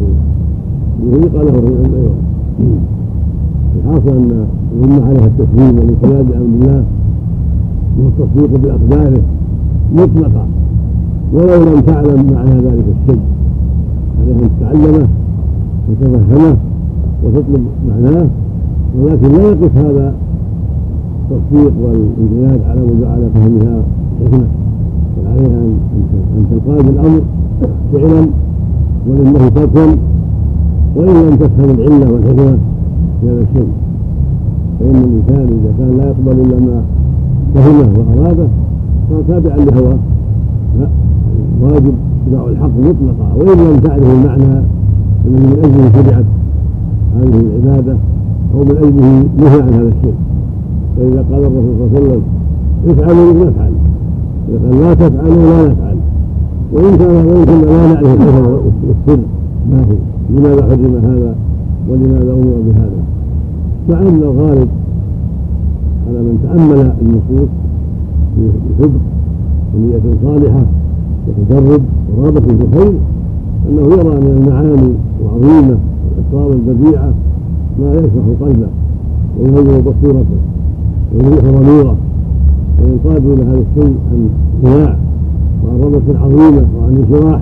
Speaker 2: قاله الرجل أيضا الحاصل أن الامه عليها التسليم والانقياد بامر الله والتصديق بأقداره مطلقا ولو لم تعلم معنى ذلك الشيء. عليها أن تتعلمه وتفهمه وتطلب معناه ولكن لا يقف هذا التصديق والانقياد على على فهمها حكمة. بل عليها ان تنقاد الأمر فعلا ولله تركا وإن لم تفهم العلة والحكمة في هذا الشيء فإن الإنسان إذا كان لا يقبل إلا ما فهمه وأراده صار تابعا لهواه. لا واجب اتباع الحق مطلقا. وإن لم تعرف المعنى الذي من أجله شرعت هذه العبادة أو من أجله نهى عن هذا الشيء. فإذا قال الرسول صلى الله عليه وسلم افعلوا نفعل إذا قال لا تفعلوا لا نفعل وإن كان وإن كنا لا نعرف الحكم والسر. ما هو لماذا حرم هذا ولماذا أمر بهذا؟ مع أن الغالب على من تأمل النصوص بحب ونية صالحة وتدرب ورغبة في الخير أنه يرى من المعاني العظيمة والأسرار البديعة ما يشرح قلبه وينور بصيرته ويريح ضميره وينقاد إلى هذا الشيء عن قناع وعن رغبة عظيمة وعن انشراح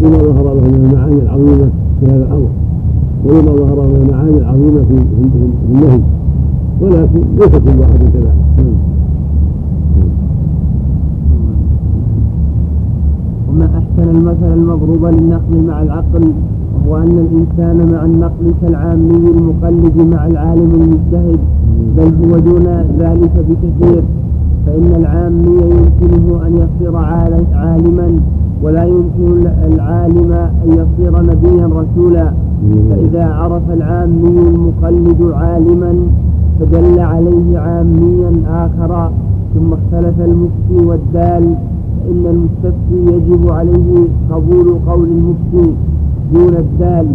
Speaker 2: لما ظهر له من المعاني العظيمة في هذا الأمر ولما ظهر من المعاني العظيمة في النهي. ولكن ليس كل واحد كذلك.
Speaker 1: وما أحسن المثل المضروب للنقل مع العقل وهو أن الإنسان مع النقل كالعامي المقلد مع العالم المجتهد بل هو دون ذلك بكثير. فإن العامي يمكنه أن يصير عالما ولا يمكن العالم أن يصير نبيا رسولا. فإذا عرف العامي المقلد عالما فدل عليه عاميا آخر. ثم اختلف المفتي والدال فإن المستفتي يجب عليه قبول قول المفتي دون الدال.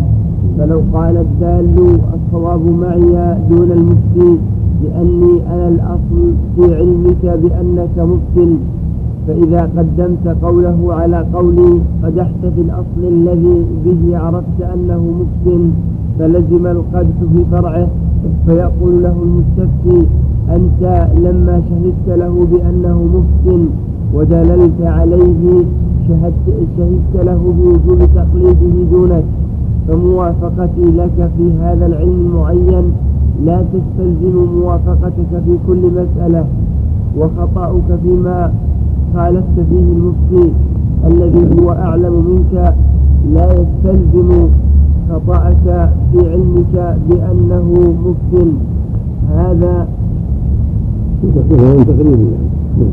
Speaker 1: فلو قال الدال الصواب معي دون المفتي لأني أنا الأصل في علمك بأنك مبتل. فإذا قدمت قوله على قولي قدحت في الأصل الذي به عرفت أنه مبتل فلزم القدح في فرعه فيقول له المستفتي أنت لما شهدت له بأنه مبتل ودللت عليه شهدت, شهدت له بوجوب تقليده دونك فموافقتي لك في هذا العلم المعين لا تستلزم موافقتك في كل مسألة وخطأك فيما خالفت فيه المفتي الذي هو أعلم منك لا يستلزم خطأك في علمك بأنه مفتن هذا
Speaker 2: تقريبا. يعني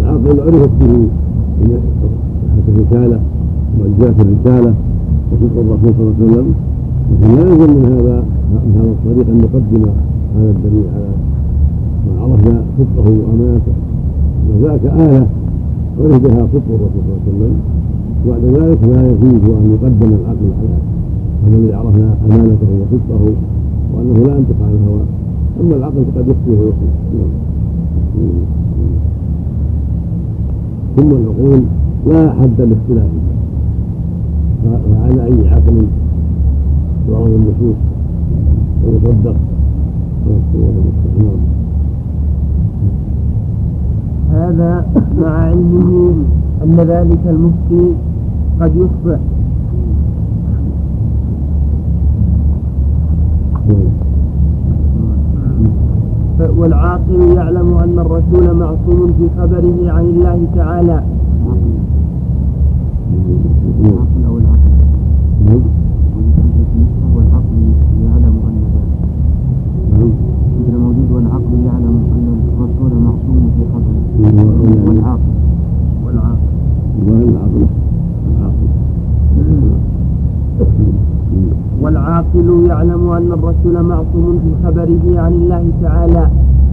Speaker 2: العاقل عرفت به صحة الرسالة وجاءت الرسالة وصدق الرسول صلى الله عليه وسلم لكن لا يلزم من هذا من هذا الطريق أن نقدم هذا الدليل على وعرفنا صدقه وأمانته. وذاك آية عرف بها صدق الرسول صلى الله عليه وسلم وبعد ذلك لا يجوز أن يقدم العقل على هذا الذي عرفنا أمانته وصدقه وأنه لا ينطق عن الهوى. أما العقل فقد يخطئ ويخطئ. ثم العقول لا حد لاختلافها فعلى أي عقل تعرض النصوص ويصدق.
Speaker 1: هذا مع علمه أن ذلك المفتي قد يخطئ والعاقل يعلم أن الرسول معصوم في خبره عن الله تعالى.
Speaker 3: والعاقل
Speaker 1: يعلم أن الرسول معصوم في خبره عن الله تعالى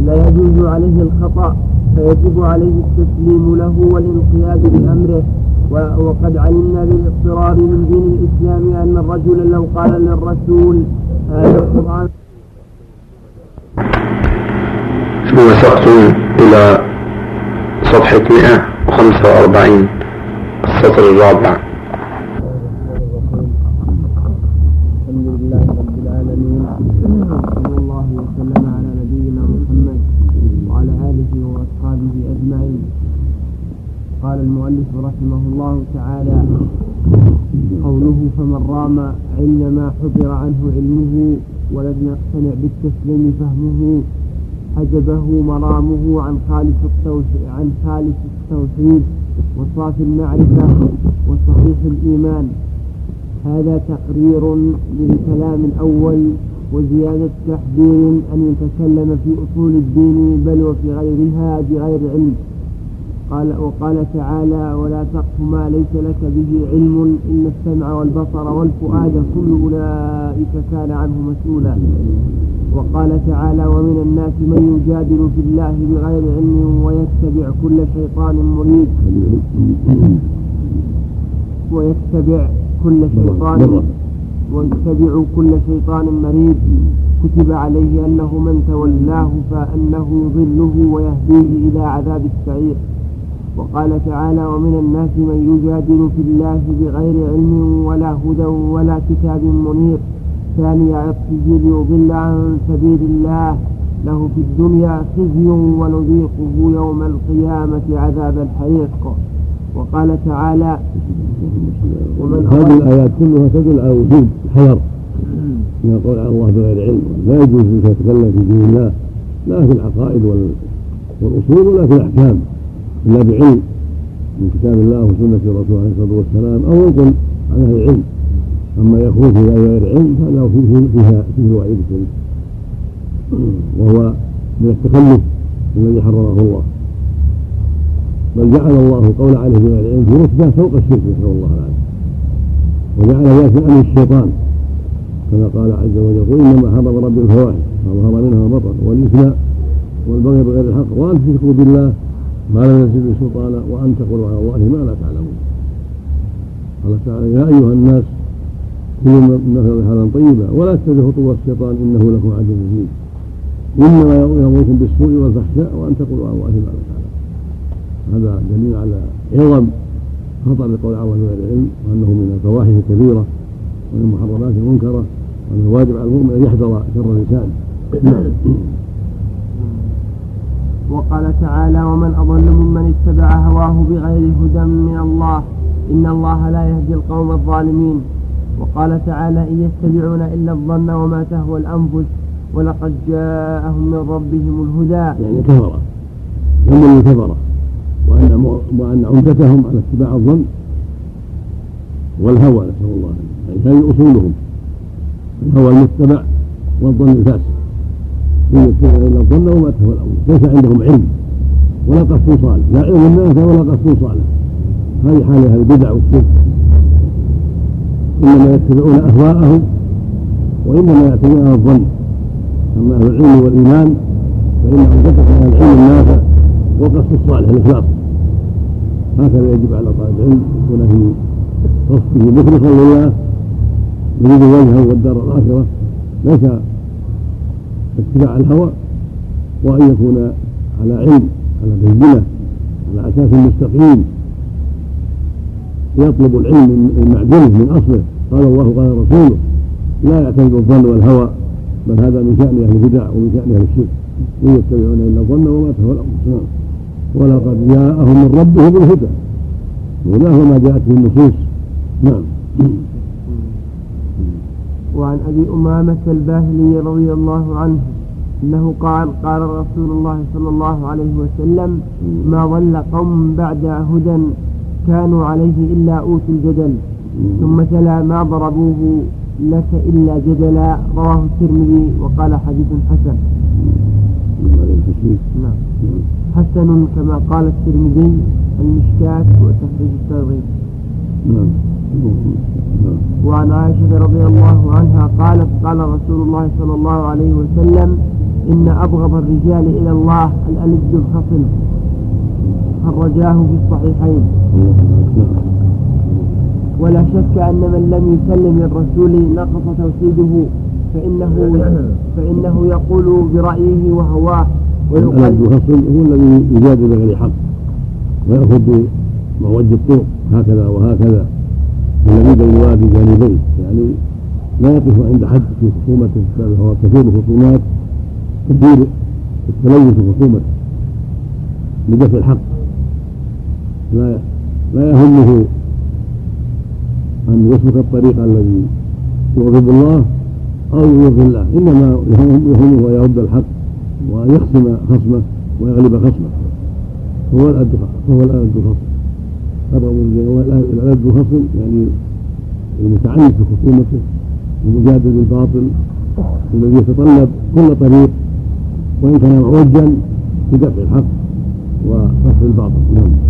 Speaker 1: لا يجوز عليه الخطأ فيجب عليه التسليم له والانقياد بأمره. وقد علمنا بالاضطرار من دين الإسلام أن الرجل لو قال للرسول هذا القرآن
Speaker 4: ثم سقط إلى صفحة 145 السطر الرابع.
Speaker 1: تعالى قوله فمن رام علم ما حضر عنه علمه ولم يقتنع بالتسليم فهمه حجبه مرامه عن خالص التوحيد عن خالص التوحيد وصافي المعرفة وصحيح الإيمان. هذا تقرير للكلام الأول وزيادة تحذير أن يتكلم في أصول الدين بل وفي غيرها بغير علم. قال وقال تعالى ولا تقف ما ليس لك به علم إن السمع والبصر والفؤاد كل أولئك كان عنه مسؤولا. وقال تعالى ومن الناس من يجادل في الله بغير علم ويتبع كل شيطان مريد. ويتبع كل شيطان ويتبع كل شيطان مريد. كتب عليه أنه من تولاه فأنه يضله ويهديه إلى عذاب السعير. وقال تعالى ومن الناس من يجادل في الله بغير علم ولا هدى ولا كتاب منير. ثاني عطفه ليضل عن سبيل الله له في الدنيا خزي ونذيقه يوم القيامة عذاب الحريق. وقال تعالى
Speaker 2: ومن هذه الآيات كلها تدل على وجود حذر من القول على الله بغير علم. لا يجوز لك تتكلم في دين الله لا في العقائد والأصول ولا في الأحكام. إلا بعلم من كتاب الله وسنة الرسول عليه الصلاة والسلام أو ينقل عن أهل العلم. أما يخوض في غير علم فهذا فيه فيها فيه وعيد شديد وهو من التخلف الذي حرمه الله. بل جعل الله قول عليه بغير علم في رتبة فوق الشرك نسأل الله العافية. وجعل ذلك أمن الشيطان. كما قال عز وجل قل إنما حرم ربي الفواحش ما ظهر منها وبطن والإثم والبغي بغير الحق وأن تشركوا بالله ما لم ينزل به سلطانا وان تقولوا على الله ما لا تعلمون. قال تعالى يا أيها الناس كلوا من حالا طيبا ولا تتبعوا خطوات الشيطان إنه لكم عدو مبين. إنما يأمركم بالسوء والفحشاء وأن تقولوا على الله ما لا تعلمون. هذا دليل على عظم خطر القول على الله بغير علم وأنه من الفواحش الكبيرة ومن المحرمات المنكرة وأن الواجب على المؤمن أن يحذر شر اللسان
Speaker 1: وقال تعالى ومن أضل ممن اتبع هواه بغير هدى من الله إن الله لا يهدي القوم الظالمين وقال تعالى إن يتبعون إلا الظن وما تهوى الأنفس ولقد جاءهم من ربهم الهدى
Speaker 2: يعني كفر. هم كفر. وأن وأن عمدتهم على اتباع الظن والهوى نسأل الله يعني هذه أصولهم. الهوى المتبع والظن الفاسد. من يتبع الا الظن وما تهوى الامر ليس عندهم علم ولا قصد صالح لا علم نافع ولا قصد صالح هذه حال أهل البدع والشرك انما يتبعون اهواءهم وانما يعتمدون على الظن اما أهل العلم والايمان فإنه تتقي على العلم النافع والقصد الصالح الإخلاص هكذا يجب على طالب العلم يكون في قصده مخلصا لله يريد وجهه والدار الآخرة ليس اتباع الهوى وأن يكون على علم على بينة على أساس مستقيم. يطلب العلم من معدنه من أصله. قال الله قال رسوله لا يعتمد الظن والهوى بل هذا من شأن أهل البدع ومن شأن أهل الشرك. إن يتبعون إلا الظن وما تهوى الأنفس ولقد جاءهم من ربهم الهدى. وهو ما جاءت به النصوص. نعم.
Speaker 1: وعن أبي أمامة الباهلي رضي الله عنه أنه قال قال رسول الله صلى الله عليه وسلم ما ضل قوم بعد هدى كانوا عليه إلا أوتوا الجدل ثم تلا ما ضربوه لك إلا جدلا. رواه الترمذي وقال حديث حسن. نعم. حسن كما قال الترمذي المشكاة وتخريج الترغيب وعن عائشة رضي الله عنها قالت قال رسول الله صلى الله عليه وسلم إن أبغض الرجال إلى الله الألد الخصم خرجاه في الصحيحين. ولا شك أن من لم يسلم للرسول نقص توحيده فإنه (coughs) فإنه يقول برأيه وهواه.
Speaker 2: الألد الخصم هو الذي يجادل بغير حق ويأخذ بموج الطرق. هكذا وهكذا. الذي بين الوادي جانبيه يعني لا يقف عند حد في خصومته بل هو كثير الخصومات كثير التلوث خصومته لدفع الحق. لا لا يهمه أن يسلك الطريق الذي يغضب الله أو يرضي الله. إنما يهمه أن يرد الحق وأن يخصم خصمه ويغلب خصمه. هو الأد هو الأد قربوا الألد خصم يعني المتعنت في خصومته المجادل بالباطل الذي يتطلب كل طريق وإن كان معوجا بدفع الحق وقصر الباطل. نعم.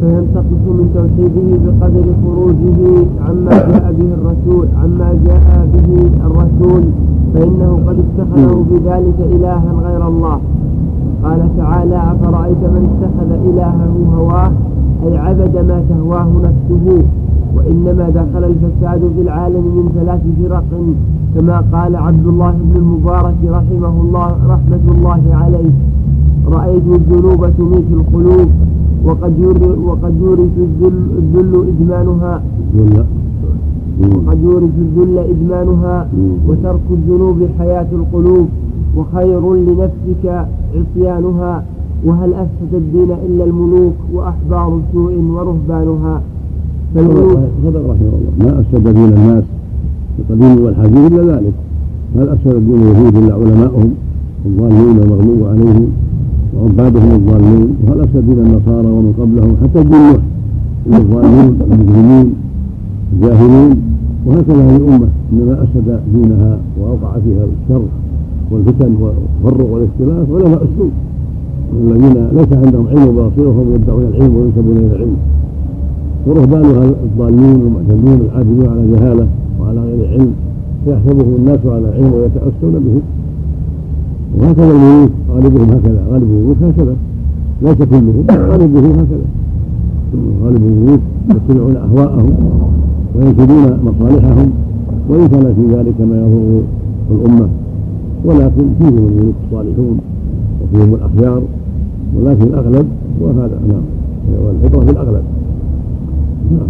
Speaker 1: فينتقص من توحيده بقدر خروجه عما جاء به الرسول عما جاء به الرسول. فإنه قد اتخذه بذلك إلها غير الله. قال تعالى أفرأيت من اتخذ إلهه هواه؟ أي عبد ما تهواه نفسه. وإنما دخل الفساد في العالم من ثلاث فرق. كما قال عبد الله بن المبارك رحمه الله رحمة الله عليه رأيت الذنوب تميت القلوب. وقد وقد يورث الذل, الذل إدمانها. وقد يورث الذل إدمانها وترك الذنوب حياة القلوب وخير لنفسك عصيانها. وهل أفسد الدين إلا الملوك وأحبار سوء ورهبانها؟
Speaker 2: فالملوك صدق رحمه الله. ما أفسد دين الناس القديم والحديث إلا ذلك. هل أفسد الدين اليهود إلا علماؤهم؟ الضالين المغلوب عليهم. وعبادهم الضالين وهل أفسد دين النصارى ومن قبلهم؟ حتى الدين نوح الظالمين المجرمين الجاهلين وهكذا هذه الأمة إنما أفسد دينها وأوقع فيها الشر والفتن والتفرق والاختلاف علماء السوء الذين ليس عندهم علم وبصيره وهم يدعون العلم وينسبون إلى العلم. ورهبانها الضالين المعتدون العابدون على جهالة وعلى غير علم فيحسبهم الناس على علم ويتأسون به وهكذا الملوك غالبهم هكذا غالب الملوك هكذا. ليس كلهم غالبهم هكذا. غالب الملوك يتبعون أهواءهم وينشدون مصالحهم وان كان في ذلك ما يضر الأمة. ولكن فيهم الملوك الصالحون وفيهم الأخيار ولكن الأغلب وهذا نعم. والعبره في الأغلب. نعم.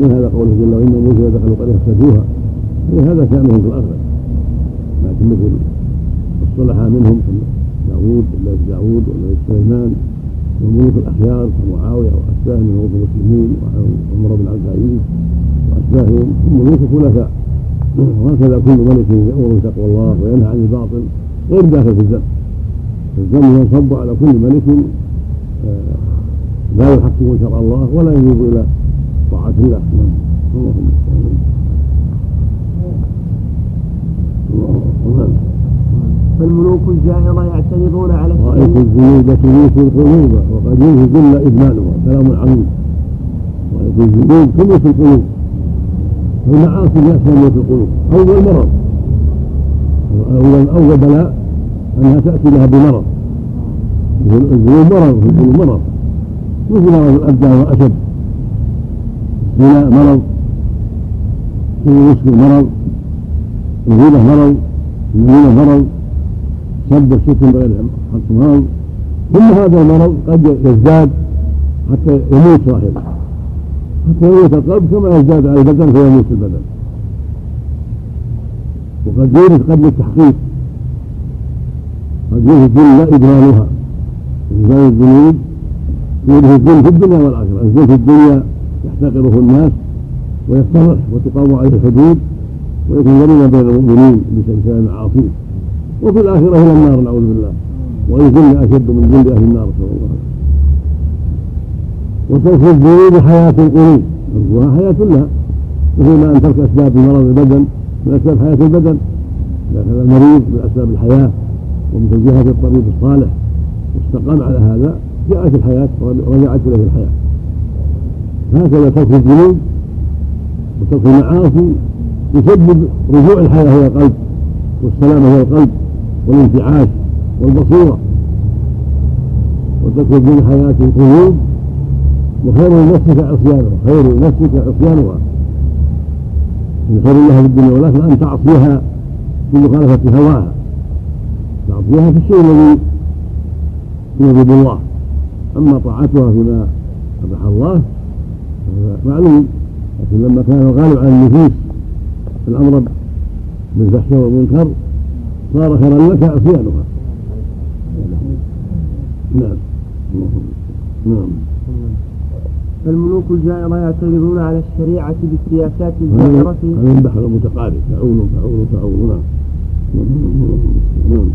Speaker 2: من هذا قوله جل وعلا الملوك اذا دخلوا قريه افسدوها هذا شانهم في الأغلب. لكن مثل الصلحاء منهم داوود ولا داوود ولا سليمان والملوك الأخيار كمعاويه واشباه من ملوك المسلمين وعمر بن عبد العزيز واشباههم هم ملوك خلفاء وهكذا كل ملك يأمر بتقوى الله وينهى عن الباطل غير داخل في الذنب. الذنب ينصب على كل ملك آه، لا يحكم شرع الله ولا يجوب إلى طاعة الله. اللهم
Speaker 1: فالملوك الجائرة يعترضون على
Speaker 2: رأيت الذنوب تميت القلوب وقد ينهي ذل إدمانها كلام عظيم رأيت الذنوب تميت القلوب. المعاصي من اسباب موت القلوب. أول مرض. اول أول بلاء أنها تأتي لها بمرض. الذنوب مرض القلوب مرض. مثل مرض الابدان وأشد. الزنا مرض. المسكر مرض. الغيبة مرض. النميمة مرض. سب الشتم بغير مرض كل هذا المرض قد يزداد حتى يموت صاحبه. حتى يموت القلب كما يزداد على البدن فيموت البدن. وقد يورث قبل التحقيق. قد يورث الذل إدمانها إدمان الذنوب. يورث الذل في الدنيا والآخرة. الذل في الدنيا يحتقره الناس ويفترح وتقام عليه الحدود ويكون ذليلا بين المؤمنين بسبب المعاصي. وفي الآخرة إلى النار نعوذ بالله. والذل أشد من ذل أهل النار صلى الله عليه وسلم. وترك الذنوب حياة القلوب تركها حياة لها. مثل ما أن ترك أسباب مرض البدن من أسباب حياة البدن. كان المريض من أسباب الحياة ومن جهة الطبيب الصالح واستقام على هذا جاءت الحياة ورجعت إليه الحياة. هكذا ترك الذنوب وترك المعاصي يسبب رجوع الحياة إلى القلب والسلامة إلى القلب. والانتعاش والبصيرة وتكون من حياة القلوب وخير نفسك عصيانها خير نفسك عصيانها. من خير الله في الدنيا والآخرة أن تعصيها بمخالفة هواها. تعصيها في الشيء الذي يغضب الله. أما طاعتها فيما أباح الله معلوم لكن لما كان الغالب على النفوس الأمر بالفحش والمنكر صار خيرا لك عصيانها نعم. نعم.
Speaker 1: فالملوك الجائرة يعترضون على الشريعة بالسياسات الجائرة.
Speaker 2: هذا من بحر متقارب. تعون تعون تعون. نعم. نعم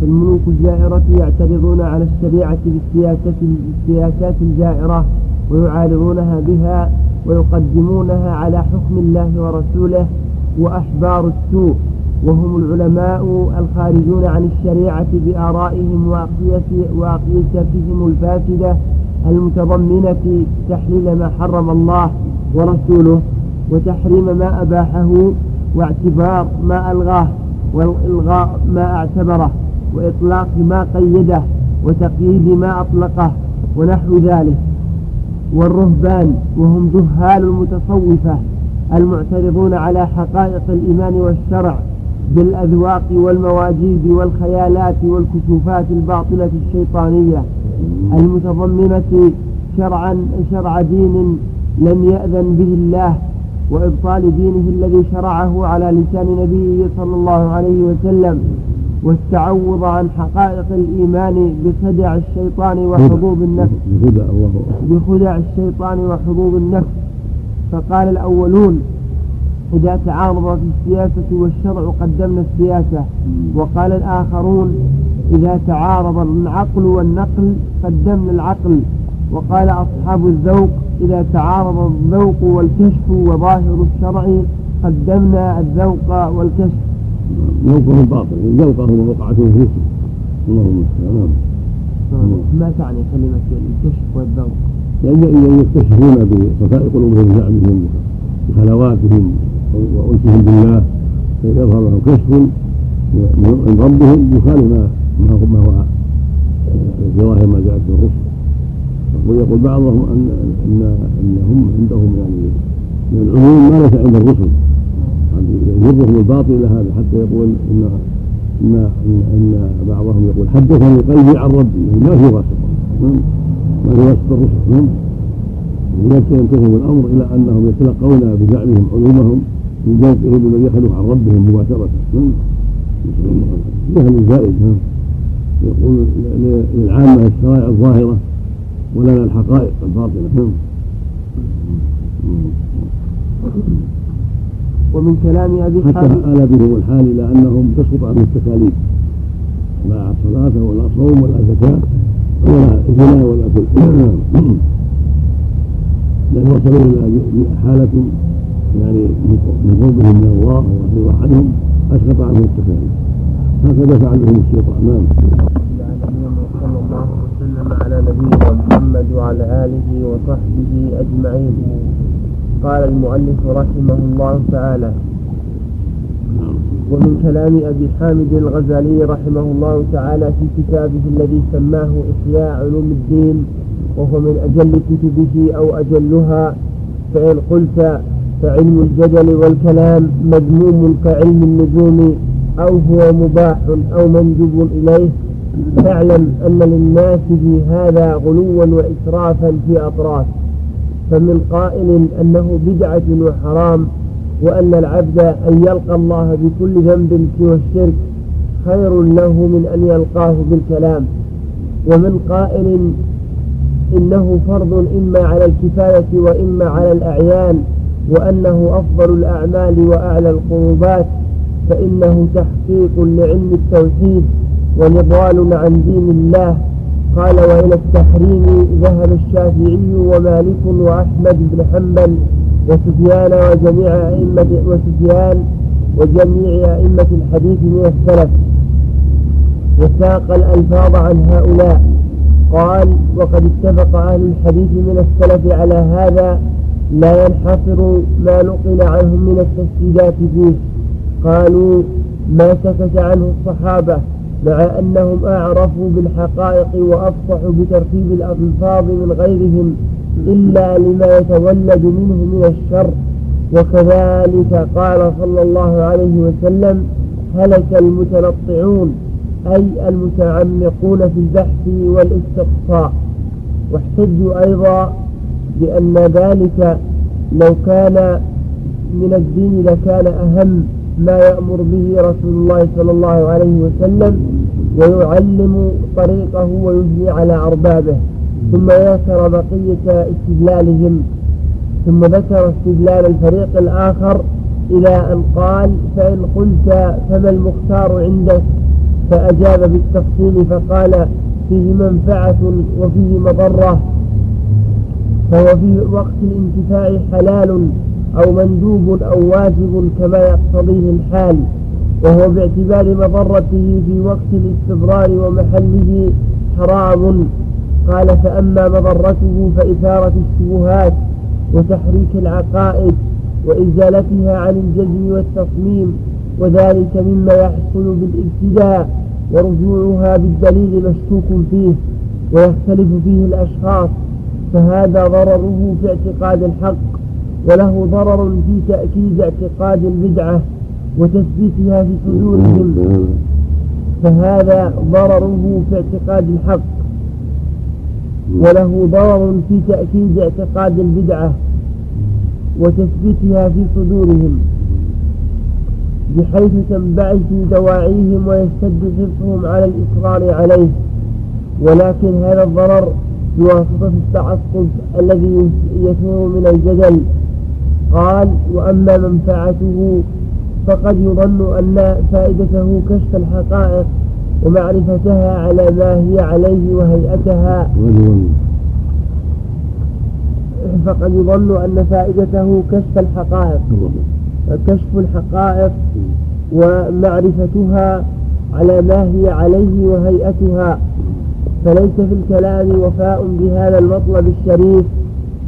Speaker 1: فالملوك الجائرة يعترضون على الشريعة بالسياسة بالسياسات الجائرة ويعارضونها بها ويقدمونها على حكم الله ورسوله وأحبار السوء. وهم العلماء الخارجون عن الشريعة بآرائهم وأقيستهم الفاسدة المتضمنة تحليل ما حرم الله ورسوله وتحريم ما أباحه واعتبار ما ألغاه والإلغاء ما اعتبره وإطلاق ما قيده وتقييد ما أطلقه ونحو ذلك والرهبان وهم جهال المتصوفة المعترضون على حقائق الإيمان والشرع بالأذواق والمواجيد والخيالات والكشوفات الباطلة الشيطانية المتضمنة شرعا شرع دين لم يأذن به الله وإبطال دينه الذي شرعه على لسان نبيه صلى الله عليه وسلم والتعوض عن حقائق الإيمان بخدع الشيطان وحظوظ النفس. بخدع الشيطان وحظوظ النفس. فقال الأولون إذا تعارض في السياسة والشرع قدمنا السياسة. وقال الآخرون إذا تعارض العقل والنقل قدمنا العقل. وقال أصحاب الذوق إذا تعارض الذوق والكشف وظاهر الشرع قدمنا الذوق والكشف.
Speaker 2: ذوقه باطل ذوقه ووقعته فيه اللهم
Speaker 1: نعم. ما تعني كلمة الكشف والذوق؟
Speaker 2: لأن يكتشفون بصفاء قلوبهم بزعمهم بخلواتهم وأنسهم بالله يظهر لهم كشف من ربهم يخالف ما ما هو ظواهر ما جاءت في الرسل. ويقول بعضهم ان ان أنهم عندهم يعني من العلوم ما ليس عند الرسل. يجرهم الباطل إلى هذا حتى يقول ان ان إن, بعضهم يقول حدثني قلبي عن ربي. يعني ما في واسطة. نعم. ما في واسطة الرسل. نعم. ينتهي الأمر إلى أنهم يتلقون بزعمهم علومهم من جهتهم بمن يخلوا عن ربهم مباشرة. نعم جهل زائد يقول للعامة الشرائع الظاهرة ولنا الحقائق الباطنة نعم
Speaker 1: ومن كلام أبي
Speaker 2: حتى آل بهم الحال إلى أنهم تسقط عنهم التكاليف. لا صلاة ولا صوم ولا زكاة ولا زنا ولا كل لأن وصلوا إلى حالة يعني من قربهم من الله ورضي عنهم أسقط عنهم التكاليف. هكذا فعل بهم الشيطان نعم
Speaker 1: صلى الله وسلم على نبينا محمد وعلى آله وصحبه أجمعين قال المؤلف رحمه الله تعالى ومن كلام أبي حامد الغزالي رحمه الله تعالى في كتابه الذي سماه إحياء علوم الدين وهو من أجل كتبه أو أجلها فإن قلت فعلم الجدل والكلام مذموم كعلم النجوم أو هو مباح أو مندوب إليه. فاعلم أن للناس في هذا غلوا وإسرافا في أطراف. فمن قائل أنه بدعة وحرام وأن العبد أن يلقى الله بكل ذنب سوى الشرك خير له من أن يلقاه بالكلام. ومن قائل إنه فرض إما على الكفاية وإما على الأعيان وأنه أفضل الأعمال وأعلى القربات فإنه تحقيق لعلم التوحيد ونضال عن دين الله. قال وإلى التحريم ذهب الشافعي ومالك وأحمد بن حنبل وسفيان وجميع أئمة وسفيان وجميع أئمة الحديث من السلف. وساق الألفاظ عن هؤلاء. قال وقد اتفق أهل الحديث من السلف على هذا لا ينحصر ما نقل عنهم من التشديدات فيه. قالوا ما سكت عنه الصحابة مع أنهم أعرفوا بالحقائق وأفصحوا بترتيب الألفاظ من غيرهم إلا لما يتولد منه من الشر. وكذلك قال صلى الله عليه وسلم هلك المتنطعون أي المتعمقون في البحث والإستقصاء. واحتجوا أيضا بأن ذلك لو كان من الدين لكان أهم ما يأمر به رسول الله صلى الله عليه وسلم ويعلم طريقه ويجني على أربابه. ثم ذكر بقية استدلالهم. ثم ذكر استدلال الفريق الآخر إلى أن قال فإن قلت فما المختار عندك؟ فأجاب بالتفصيل فقال فيه منفعة وفيه مضرة. فهو في وقت الانتفاع حلال أو مندوب أو واجب كما يقتضيه الحال وهو باعتبار مضرته في وقت الاستضرار ومحله حرام. قال فأما مضرته فإثارة الشبهات وتحريك العقائد وإزالتها عن الجزم والتصميم وذلك مما يحصل بالابتداء ورجوعها بالدليل مشكوك فيه ويختلف فيه الأشخاص. فهذا ضرره في اعتقاد الحق وله ضرر في تأكيد اعتقاد البدعة وتثبيتها في صدورهم. فهذا ضرره في اعتقاد الحق وله ضرر في تأكيد اعتقاد البدعة وتثبيتها في صدورهم. بحيث تنبعث دواعيهم ويشتد حرصهم على الإصرار عليه. ولكن هذا الضرر بواسطة التعصب الذي يثور من الجدل. قال وأما منفعته فقد يظن أن فائدته كشف الحقائق ومعرفتها على ما هي عليه وهيئتها. فقد يظن أن فائدته كشف الحقائق كشف الحقائق ومعرفتها على ما هي عليه وهيئتها. فليس في الكلام وفاء بهذا المطلب الشريف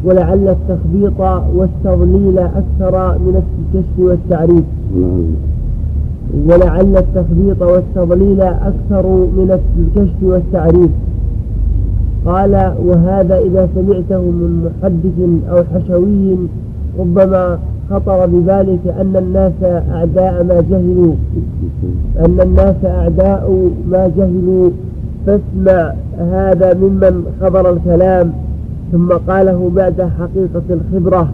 Speaker 1: ولعل التخبيط والتضليل أكثر من الكشف والتعريف. ولعل التخبيط والتضليل أكثر من الكشف والتعريف. قال وهذا إذا سمعته من محدث أو حشوي ربما خطر بذلك أن الناس أعداء ما جهلوا أن الناس أعداء ما جهلوا فاسمع هذا ممن خبر الكلام ثم قاله بعد حقيقة الخبرة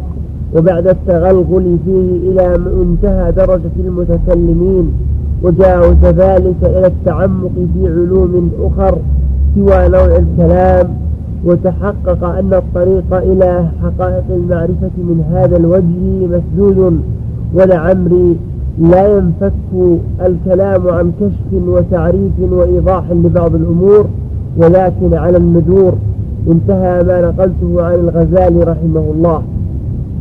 Speaker 1: وبعد التغلغل فيه إلى منتهى درجة المتكلمين وجاوز ذلك إلى التعمق في علوم أخر سوى نوع الكلام وتحقق أن الطريق إلى حقائق المعرفة من هذا الوجه مسدود ولعمري لا ينفك الكلام عن كشف وتعريف وإيضاح لبعض الأمور ولكن على الندور انتهى ما نقلته عن الغزالي رحمه الله.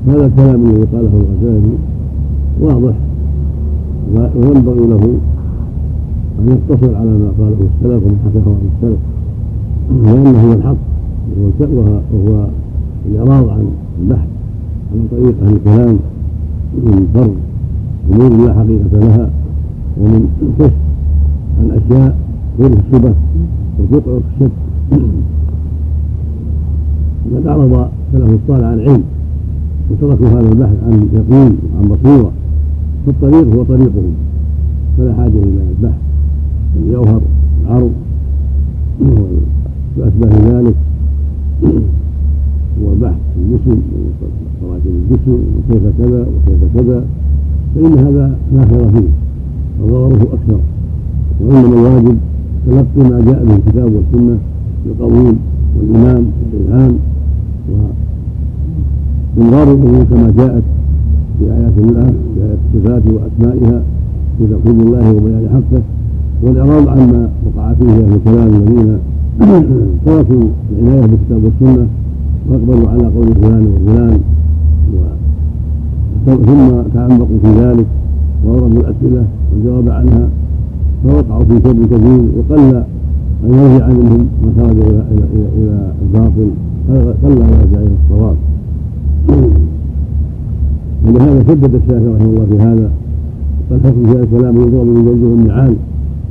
Speaker 2: هذا الكلام الذي قاله الغزالي واضح وينبغي له أن يقتصر على ما قاله السلف وما حكاه عن السلف لأنه هو الحق وهو الإعراض عن البحث على طريق أهل الكلام من فرض أمور لا حقيقة لها ومن كشف عن أشياء غير الشبه وقطع الشك. وقد أعرض سلف الصالح عن علم وتركوا هذا البحث عن يقين وعن بصيرة فالطريق هو طريقهم فلا حاجة إلى البحث. الجوهر العرض وأشباه ذلك وبحث الجسم ومراكب الجسم وكيف كذا وكيف كذا. فإن هذا لا خير فيه وضرره أكثر وإنما الواجب تلقي ما جاء به الكتاب والسنة بالقبول والإيمان والإلهام وإنظار الأمور كما جاءت في آيات الله في آيات الصفات وأسمائها في توحيد الله وبيان حقه والإعراض عما وقع فيه أهل الكلام الذين (clears throat) تركوا العناية بالكتاب والسنة وأقبلوا على قول فلان وفلان ثم تعمقوا في ذلك وأوردوا الأسئلة والجواب عنها فوقعوا في شر كثير وقل أن يرجع منهم ما خرج إلى إلى الباطل قل ان يرجع إلى الصواب. ولهذا شدد الشافعي رحمه الله في هذا قال حكم في الكلام يضرب من جلده النعال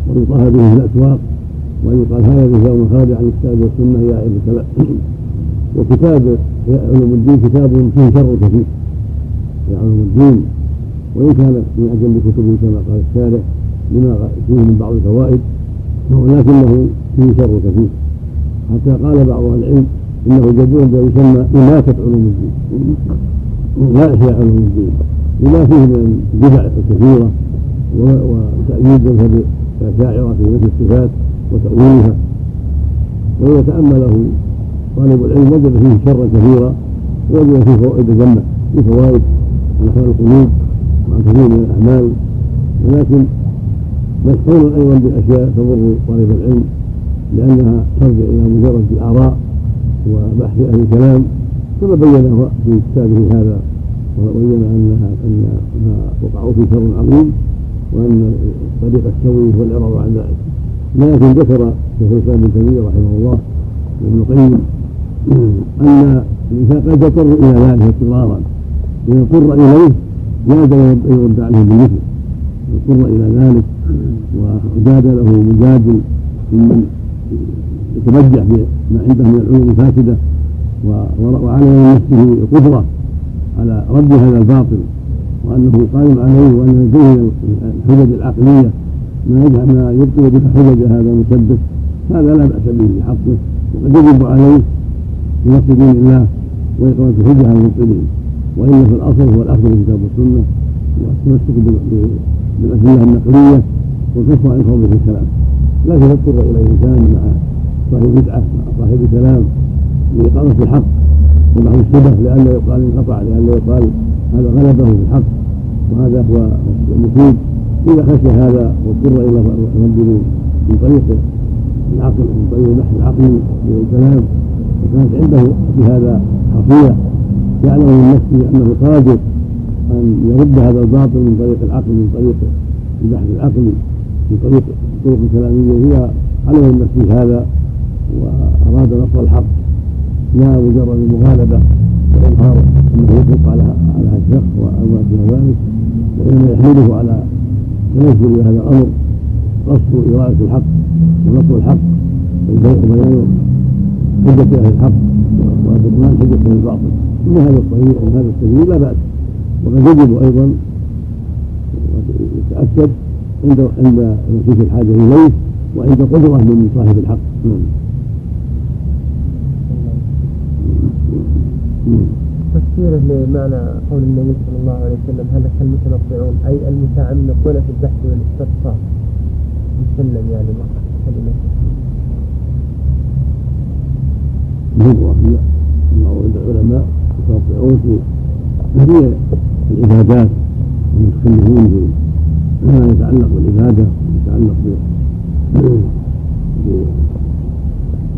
Speaker 2: ويطهر به في الأسواق وأن يقال هذا مثال خارج عن الكتاب والسنة إلى علم الكلام. (clears throat) وكتاب علوم الدين كتاب فيه شر كثير. في علوم الدين. وان كان من أجل كتبه كما قال الشارع لما فيه من بعض الفوائد ولكنه فيه شر كثير. حتى قال بعض أهل العلم إنه جدول يسمى إماتة علوم الدين لا إحياء علوم الدين. لما فيه من البدع الكثيرة وتأييد مذهب الأشاعرة في مثل الصفات وتأويلها. وإذا تأمله طالب العلم وجد فيه شرا كثيرا ووجد فيه فوائد جمة في فوائد احوال القلوب وعن كثير من الأعمال ولكن مشغول أيضا باشياء تضر طالب العلم لأنها ترجع إلى مجرد الآراء وبحث أهل الكلام كما بين في كتابه هذا وبين انها أن ما وقعوا في شر عظيم وأن طريق السوي هو الإعراض عن ذلك. لكن ذكر شيخ الإسلام ابن تيمية رحمه الله وابن القيم (clears throat) أن الإنسان قد يضطر إلى ذلك اضطرارا. اذا اضطر اليه جاز ان يرد عليه بالمثل. اضطر إلى ذلك وجادله مجادل ممن يتبجح بما عنده من العلوم الفاسدة وعلى من نفسه القدره على رد هذا الباطل وأنه قائم عليه وأن لديه الحجج العقلية ما يجعل ما يبطل بها حجج هذا المسدس. هذا لا بأس به في حقه وقد يجب عليه بنص دين الله وإقامة الحجة على المبطلين. وإلا في الأصل هو الأخذ بالكتاب والسنة والتمسك بالأدلة النقلية والكف عن في الكلام. لكن يضطر إلى الإنسان مع صاحب بدعة مع صاحب كلام لإقامة الحق ومع الشبه لئلا يقال انقطع لئلا يقال هذا غلبه في الحق وهذا هو المفيد. إذا خشي هذا واضطر إلى رد من طريق العقل من طريق البحث العقلي الكلام وكانت عنده في هذا خطيئة. يعلم من نفسه أنه قادر أن يرد هذا الباطل من طريق العقل من طريق البحث العقلي من طريق الطرق الكلامية. هي علم من نفسه هذا وأراد نصر الحق. لا مجرد المغالبة وإظهار أنه يطلق على على الشخص وأما دون ذلك وإنما يحمله على تنزل هذا الأمر قصد إرادة الحق ونصر الحق وبيان حجة أهل الحق وبطلان حجة أهل الباطل. إن هذا الطريق ومن هذا السبيل لا بأس. وقد يجب أيضا يتأكد عند عند نفوس الحاجة إليه وعند قدرة من صاحب الحق. نعم.
Speaker 1: تفسيره لمعنى قول النبي صلى الله عليه وسلم هلك المتنطعون أي المتعمقون في البحث والاستقصاء. مسلم يعني كلمه
Speaker 2: نظرة عند العلماء يتوقعون في العبادات المتكلمون ما يتعلق بالعبادة ويتعلق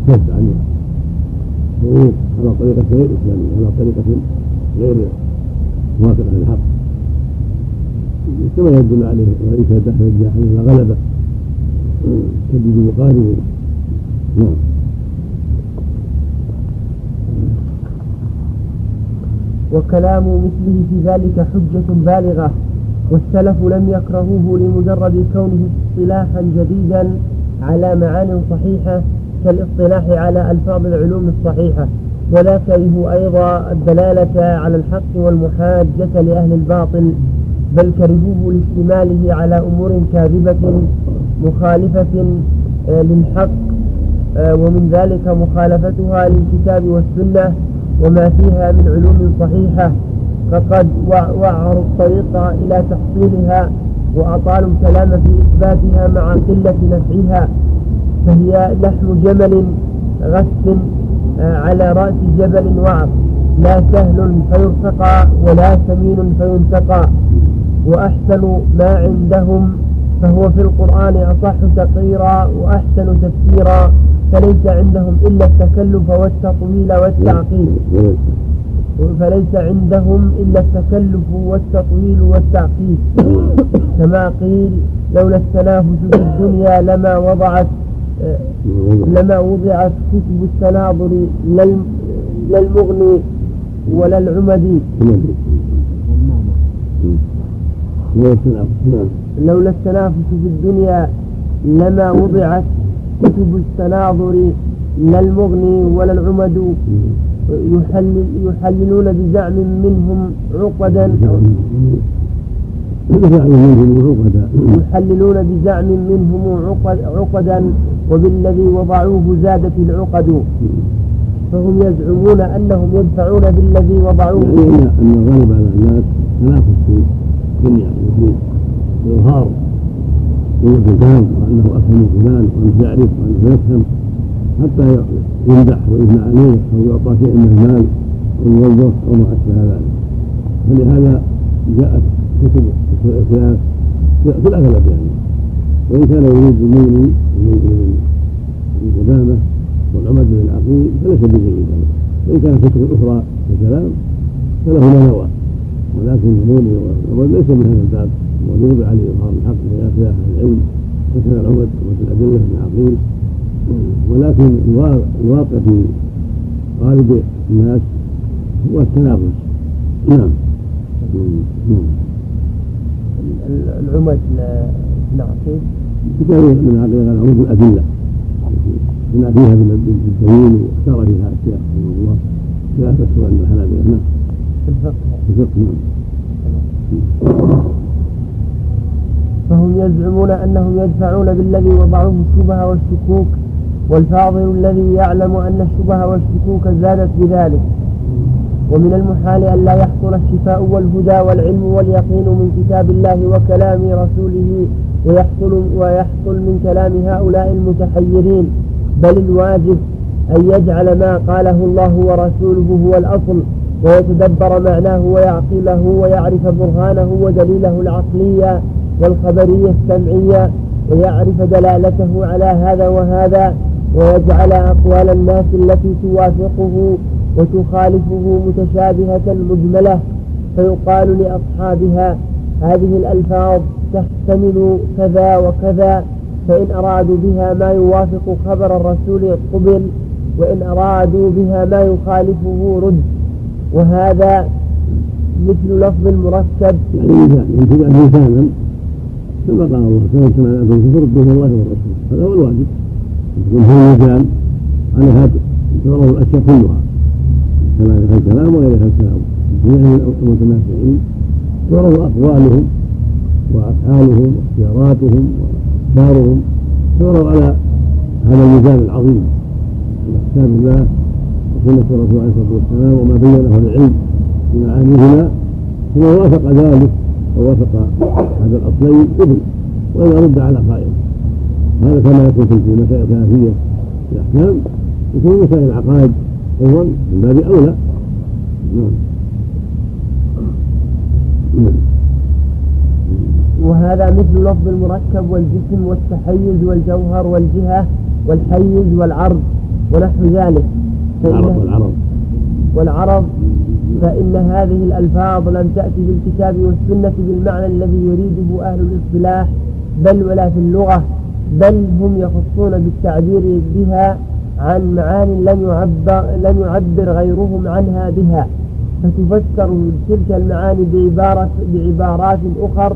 Speaker 2: بكف عن الحقوق على طريقة غير إسلامية على طريقة غير موافقة للحق. كما يدل عليه وليس دخل الجاحظ غلبة تجد مقارب نعم.
Speaker 1: وكلام مثله في ذلك حجة بالغة والسلف لم يكرهوه لمجرد كونه اصطلاحا جديدا على معان صحيحة كالاصطلاح على ألفاظ العلوم الصحيحة. ولا كرهوا أيضا الدلالة على الحق والمحاجة لأهل الباطل بل كرهوه لاشتماله على أمور كاذبة مخالفة آه، للحق آه، ومن ذلك مخالفتها للكتاب والسنة. وما فيها من علوم صحيحة فقد وعروا الطريق إلى تحصيلها وأطالوا الكلام في إثباتها مع قلة نفعها فهي لحم جمل غث آه، على رأس جبل وعر لا سهل فيرتقى ولا سمين فينتقى وأحسن ما عندهم فهو في القرآن أصح تقريرا وأحسن تفسيرا. فليس عندهم إلا التكلف والتطويل والتعقيد. فليس عندهم إلا التكلف والتطويل والتعقيد. كما قيل لولا التنافس في الدنيا لما وضعت لما وضعت كتب التناظر لا المغني ولا العمدي. لولا التنافس في الدنيا لما وضعت كتب التناظر لا المغني ولا العمد. يحلل يحللون بزعم منهم عقدا. يحللون بزعم منهم عقدا وبالذي وضعوه زادت العقد. فهم يزعمون أنهم يدفعون بالذي وضعوه.
Speaker 2: يعني أن الغالب على الناس تنافس في الدنيا وفي قوة الفهم وأنه أفهم فلان وأنه يعرف وأنه يفهم حتى يمدح ويثنى عليه أو يعطى شيء من المال ويوظف أو ما أشبه ذلك. فلهذا جاءت كتب الخلاف في الأغلب يعني. وإن كان يريد المغني من القدامه والعمد من العقيل فليس بجيد وإن كان فكر أخرى في الكلام فله ما نوى. ولكن المغني والعمد ليس من هذا الباب. ويوضع عليه اظهار الحق في أهل العلم مثل العمد ومثل الأدلة من العقيل. ولكن الواقع في غالب الناس هو التنافس. نعم.
Speaker 1: العمد العقيد
Speaker 2: كتاب من عقيدة العمود الأدلة. بنى فيها بالدليل واختار فيها أشياء. رحمه الله خلاف السوء عند الحنابلة. نعم.
Speaker 1: الفقه نعم فهم يزعمون أنهم يدفعون بالذي وضعوه الشبهة والشكوك والفاضل الذي يعلم أن الشبهة والشكوك زادت بذلك. ومن المحال أن لا يحصل الشفاء والهدى والعلم واليقين من كتاب الله وكلام رسوله ويحصل, ويحصل من كلام هؤلاء المتحيرين. بل الواجب أن يجعل ما قاله الله ورسوله هو الأصل. ويتدبر معناه ويعقله ويعرف برهانه ودليله العقلية والخبرية السمعية ويعرف دلالته على هذا وهذا ويجعل أقوال الناس التي توافقه وتخالفه متشابهة مجملة. فيقال لأصحابها هذه الألفاظ تحتمل كذا وكذا فإن أرادوا بها ما يوافق خبر الرسول قبل وإن أرادوا بها ما يخالفه رد. وهذا مثل لفظ المركب
Speaker 2: يعني لسانا كما قال الله كما كما الكفر دون الله والرسول. هذا هو الواجب. يكون هو الميزان على هذا تعرض الأشياء كلها كما ذكر الكلام وغير الكلام. جميع المتنافعين تعرض أقوالهم وأفعالهم واختياراتهم وافكارهم تعرض على هذا الميزان العظيم. على كتاب الله وسنه الرسول عليه الصلاه والسلام وما بينه العلم بمعانيهما ثم وافق ذلك ووافق هذا الأصلين قبل واذا رد على قائل. هذا كما يكون في مسائل خلافيه في الأحكام يكون مسائل العقائد أيضا من باب أولى. نعم.
Speaker 1: وهذا مثل لفظ المركب والجسم والتحيز والجوهر والجهة والحيز والعرض ونحو ذلك.
Speaker 2: العرض والعرض
Speaker 1: والعرض فإن هذه الألفاظ لم تأتي بالكتاب والسنة بالمعنى الذي يريده أهل الاصطلاح بل ولا في اللغة بل هم يخصون بالتعبير بها عن معان لم يعبر لم يعبر غيرهم عنها بها. فتفسر تلك المعاني بعبارة بعبارات أخر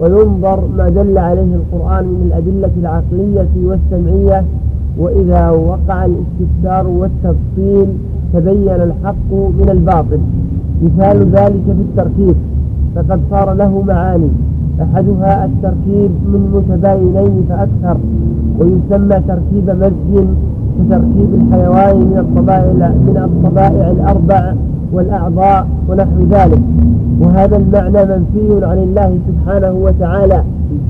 Speaker 1: وينظر ما دل عليه القرآن من الأدلة العقلية والسمعية وإذا وقع الاستفسار والتفصيل تبين الحق من الباطل. مثال ذلك في التركيب فقد صار له معاني. أحدها التركيب من متباينين فأكثر ويسمى تركيب مزج كتركيب الحيوان من الطبائع من الطبائع الأربع والأعضاء ونحو ذلك. وهذا المعنى منفي عن الله سبحانه وتعالى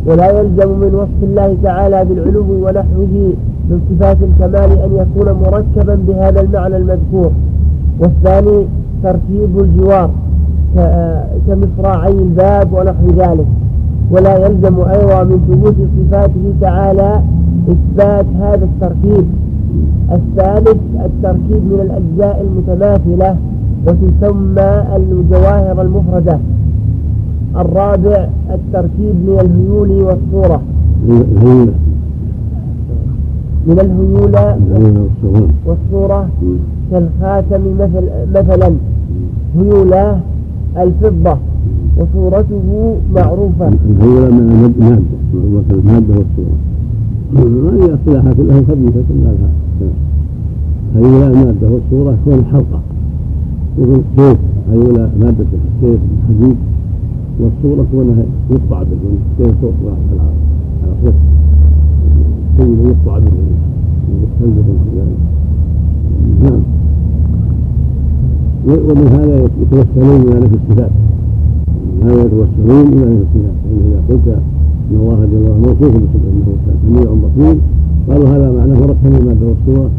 Speaker 1: ولا يلزم من وصف الله تعالى بالعلو ونحوه من صفات الكمال أن يكون مركبا بهذا المعنى المذكور. والثاني ترتيب الجوار كمصراعي الباب ونحو ذلك. ولا يلزم أيضا من ثبوت صفاته تعالى إثبات هذا التركيب الثالث التركيب من الأجزاء المتماثلة وتسمى الجواهر المفردة. الرابع التركيب من الهيول والصورة. من الهيولة والصورة كالخاتم مثل مثلا. هيولة الفضة وصورته معروفة.
Speaker 2: الهيولة من المادة المادة والصورة. هذه اصطلاحات كلها؟ خبيثة كلها. هيولة المادة والصورة كون الحلقة يقول سيف هيولة مادة السيف الحديد والصورة كونها يقطع به كيف صوت على على صوت شيء يقطع به يستنزف نعم ومن هذا يتوسلون إلى نفي الصفات من هذا يتوسلون إلى نفي الصفات فان اذا قلت ان الله جل وعلا موصوف بصفه إنه سميع بصير قالوا هذا معناه مركب الماده والصورة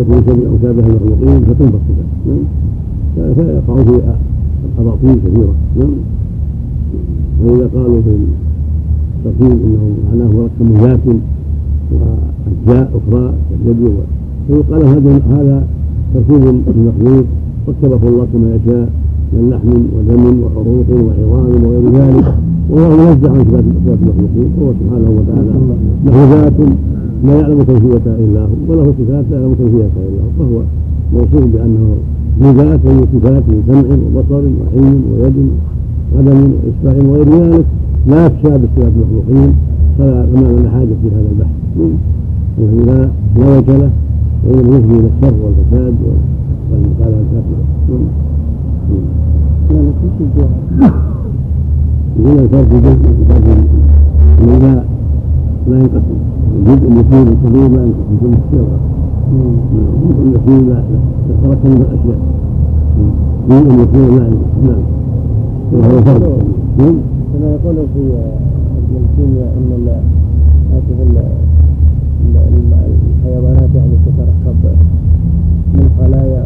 Speaker 2: يكون سميع شابه المخلوقين فتنفى الصفات نعم فيقع فيها الاباطيل كثيره نعم واذا قالوا في التقييم انه معناه مركب ذات واجزاء أخرى كاليد فيقال هذا هذا تركيب المخلوق ركبه الله كما يشاء من لحم ودم وعروق وعظام وغير ذلك. وهو منزه عن صفات صفات المخلوقين. وهو سبحانه وتعالى له ذات لا يعلم كيفيتها إلا هو وله صفات لا يعلم كيفيتها إلا هو. فهو موصوف بأنه ذات وله صفات من سمع وبصر وعلم ويد وقدم واسباع وغير ذلك لا يخشى بصفات المخلوقين فلا فما حاجة في هذا البحث. لا لا وجه له وإنما يفضي إلى الشر والفساد والمقالة الكافرة؟ يقول الفرق جزء الفرق لا لا ينقسم. الجزء اليسير الكبير لا ينقسم. كل السيرة اليسير لا من الأشياء الجزء اليسير لا ينقسم نعم
Speaker 1: كما يقول في ابن الكيمياء ان هذه الحيوانات يعني تتركب من خلايا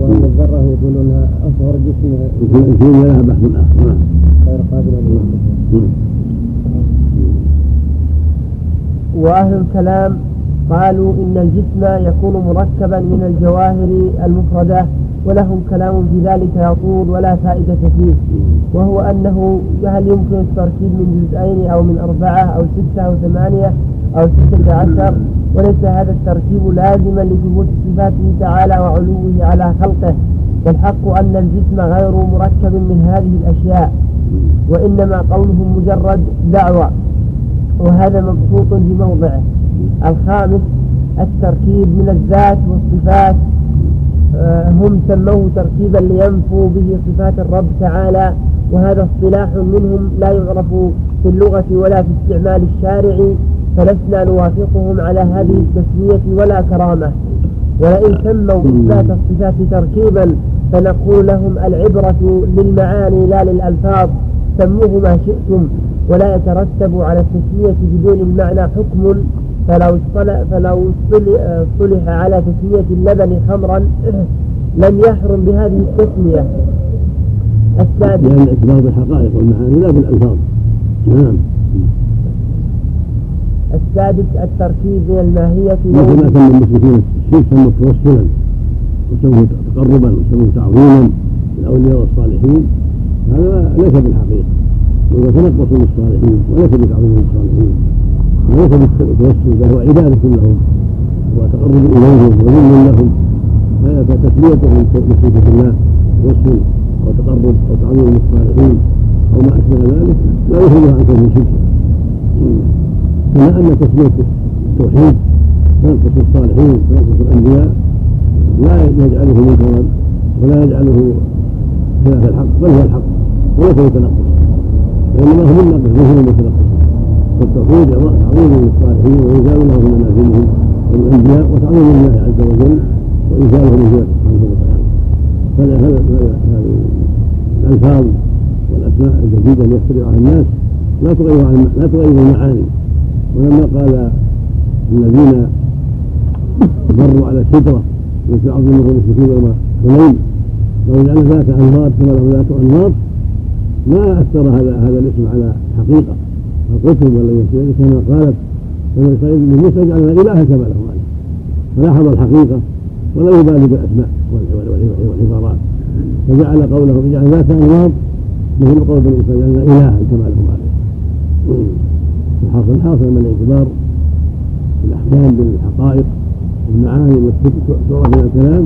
Speaker 1: وان الذره يقولونها اصغر جسمها
Speaker 2: الكيمياء لها بحث اخر نعم
Speaker 1: غير قابله للاستفهام وأهل الكلام قالوا إن الجسم يكون مركبا من الجواهر المفردة ولهم كلام في ذلك يطول ولا فائدة فيه وهو أنه هل يمكن التركيب من جزئين أو من أربعة أو ستة أو ثمانية أو ستة عشر؟ وليس هذا التركيب لازما لثبوت صفاته تعالى وعلوه على خلقه والحق أن الجسم غير مركب من هذه الأشياء وإنما قولهم مجرد دعوة وهذا مبسوط بموضعه. الخامس التركيب من الذات والصفات. آه، هم سموه تركيبا لينفوا به صفات الرب تعالى وهذا اصطلاح منهم لا يعرف في اللغة ولا في استعمال الشارع فلسنا نوافقهم على هذه التسمية ولا كرامة. ولئن سموا إثبات الصفات تركيبا فنقول لهم العبرة للمعاني لا للألفاظ. سموه ما شئتم ولا يترتب على التسمية بدون المعنى حكم. فلو اصطلح فلو اصطلح على تسمية اللبن خمرا لم يحرم بهذه التسمية.
Speaker 2: السادس. لأن الإخبار بالحقائق والمعاني لا بالألفاظ. نعم.
Speaker 1: السادس التركيب من الماهية
Speaker 2: مثل ما سمى المشركين الشرك سموه توسلا وسموه تقربا وسموه تعظيما للأولياء والصالحين. هذا ليس بالحقيقة. وإذا تنقصوا بالصالحين وليس بتعظيم الصالحين. وليس بالتوسل بل هو عبادة لهم وتقرب إليهم وذل لهم. فتسميته من الله وصف أو تقرب أو تعظيم للصالحين أو ما أشبه ذلك لا يخرجه عن كونه شركا كما أن تسميه التوحيد تنقص الصالحين تنقص الأنبياء لا يجعله منكرا ولا يجعله خلاف الحق بل هو الحق وليس يتنقص وإنما هو الناقص ليس من يتنقص فالتوحيد تعظيم للصالحين وإنزال له من منازلهم والأنبياء وتعظيم الله عز وجل وإنزاله من جهته سبحانه وتعالى. هذه الألفاظ والأسماء الجديدة اللي يخترعها الناس لا تغير لا تغير المعاني. ولما قال الذين مروا على السدرة مثل عظيم المشركين يوم حنين لو جعلنا ذات أنوار كما له ذات أنوار ما أثر هذا هذا الاسم على حقيقة. القتل ولا يسير كما قالت بنو اسرائيل من موسى جعلنا الها كما له مالك فلاحظ الحقيقة ولا يبالي بالأسماء والعبارات. فجعل قوله جعل ذات أنوار مثل قول بني إسرائيل جعلنا الها كما له مالك الحاصل الحاصل من الاعتبار بالأحكام بالحقائق والمعاني التي تؤرى من الكلام.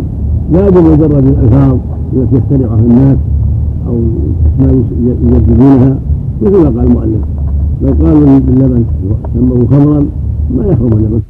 Speaker 2: لا بمجرد الألفاظ التي يخترعها الناس أو اسماء يجددونها مثل ما قال المؤلف. لو قالوا باللبن سموه خمرا ما يحرم اللبن.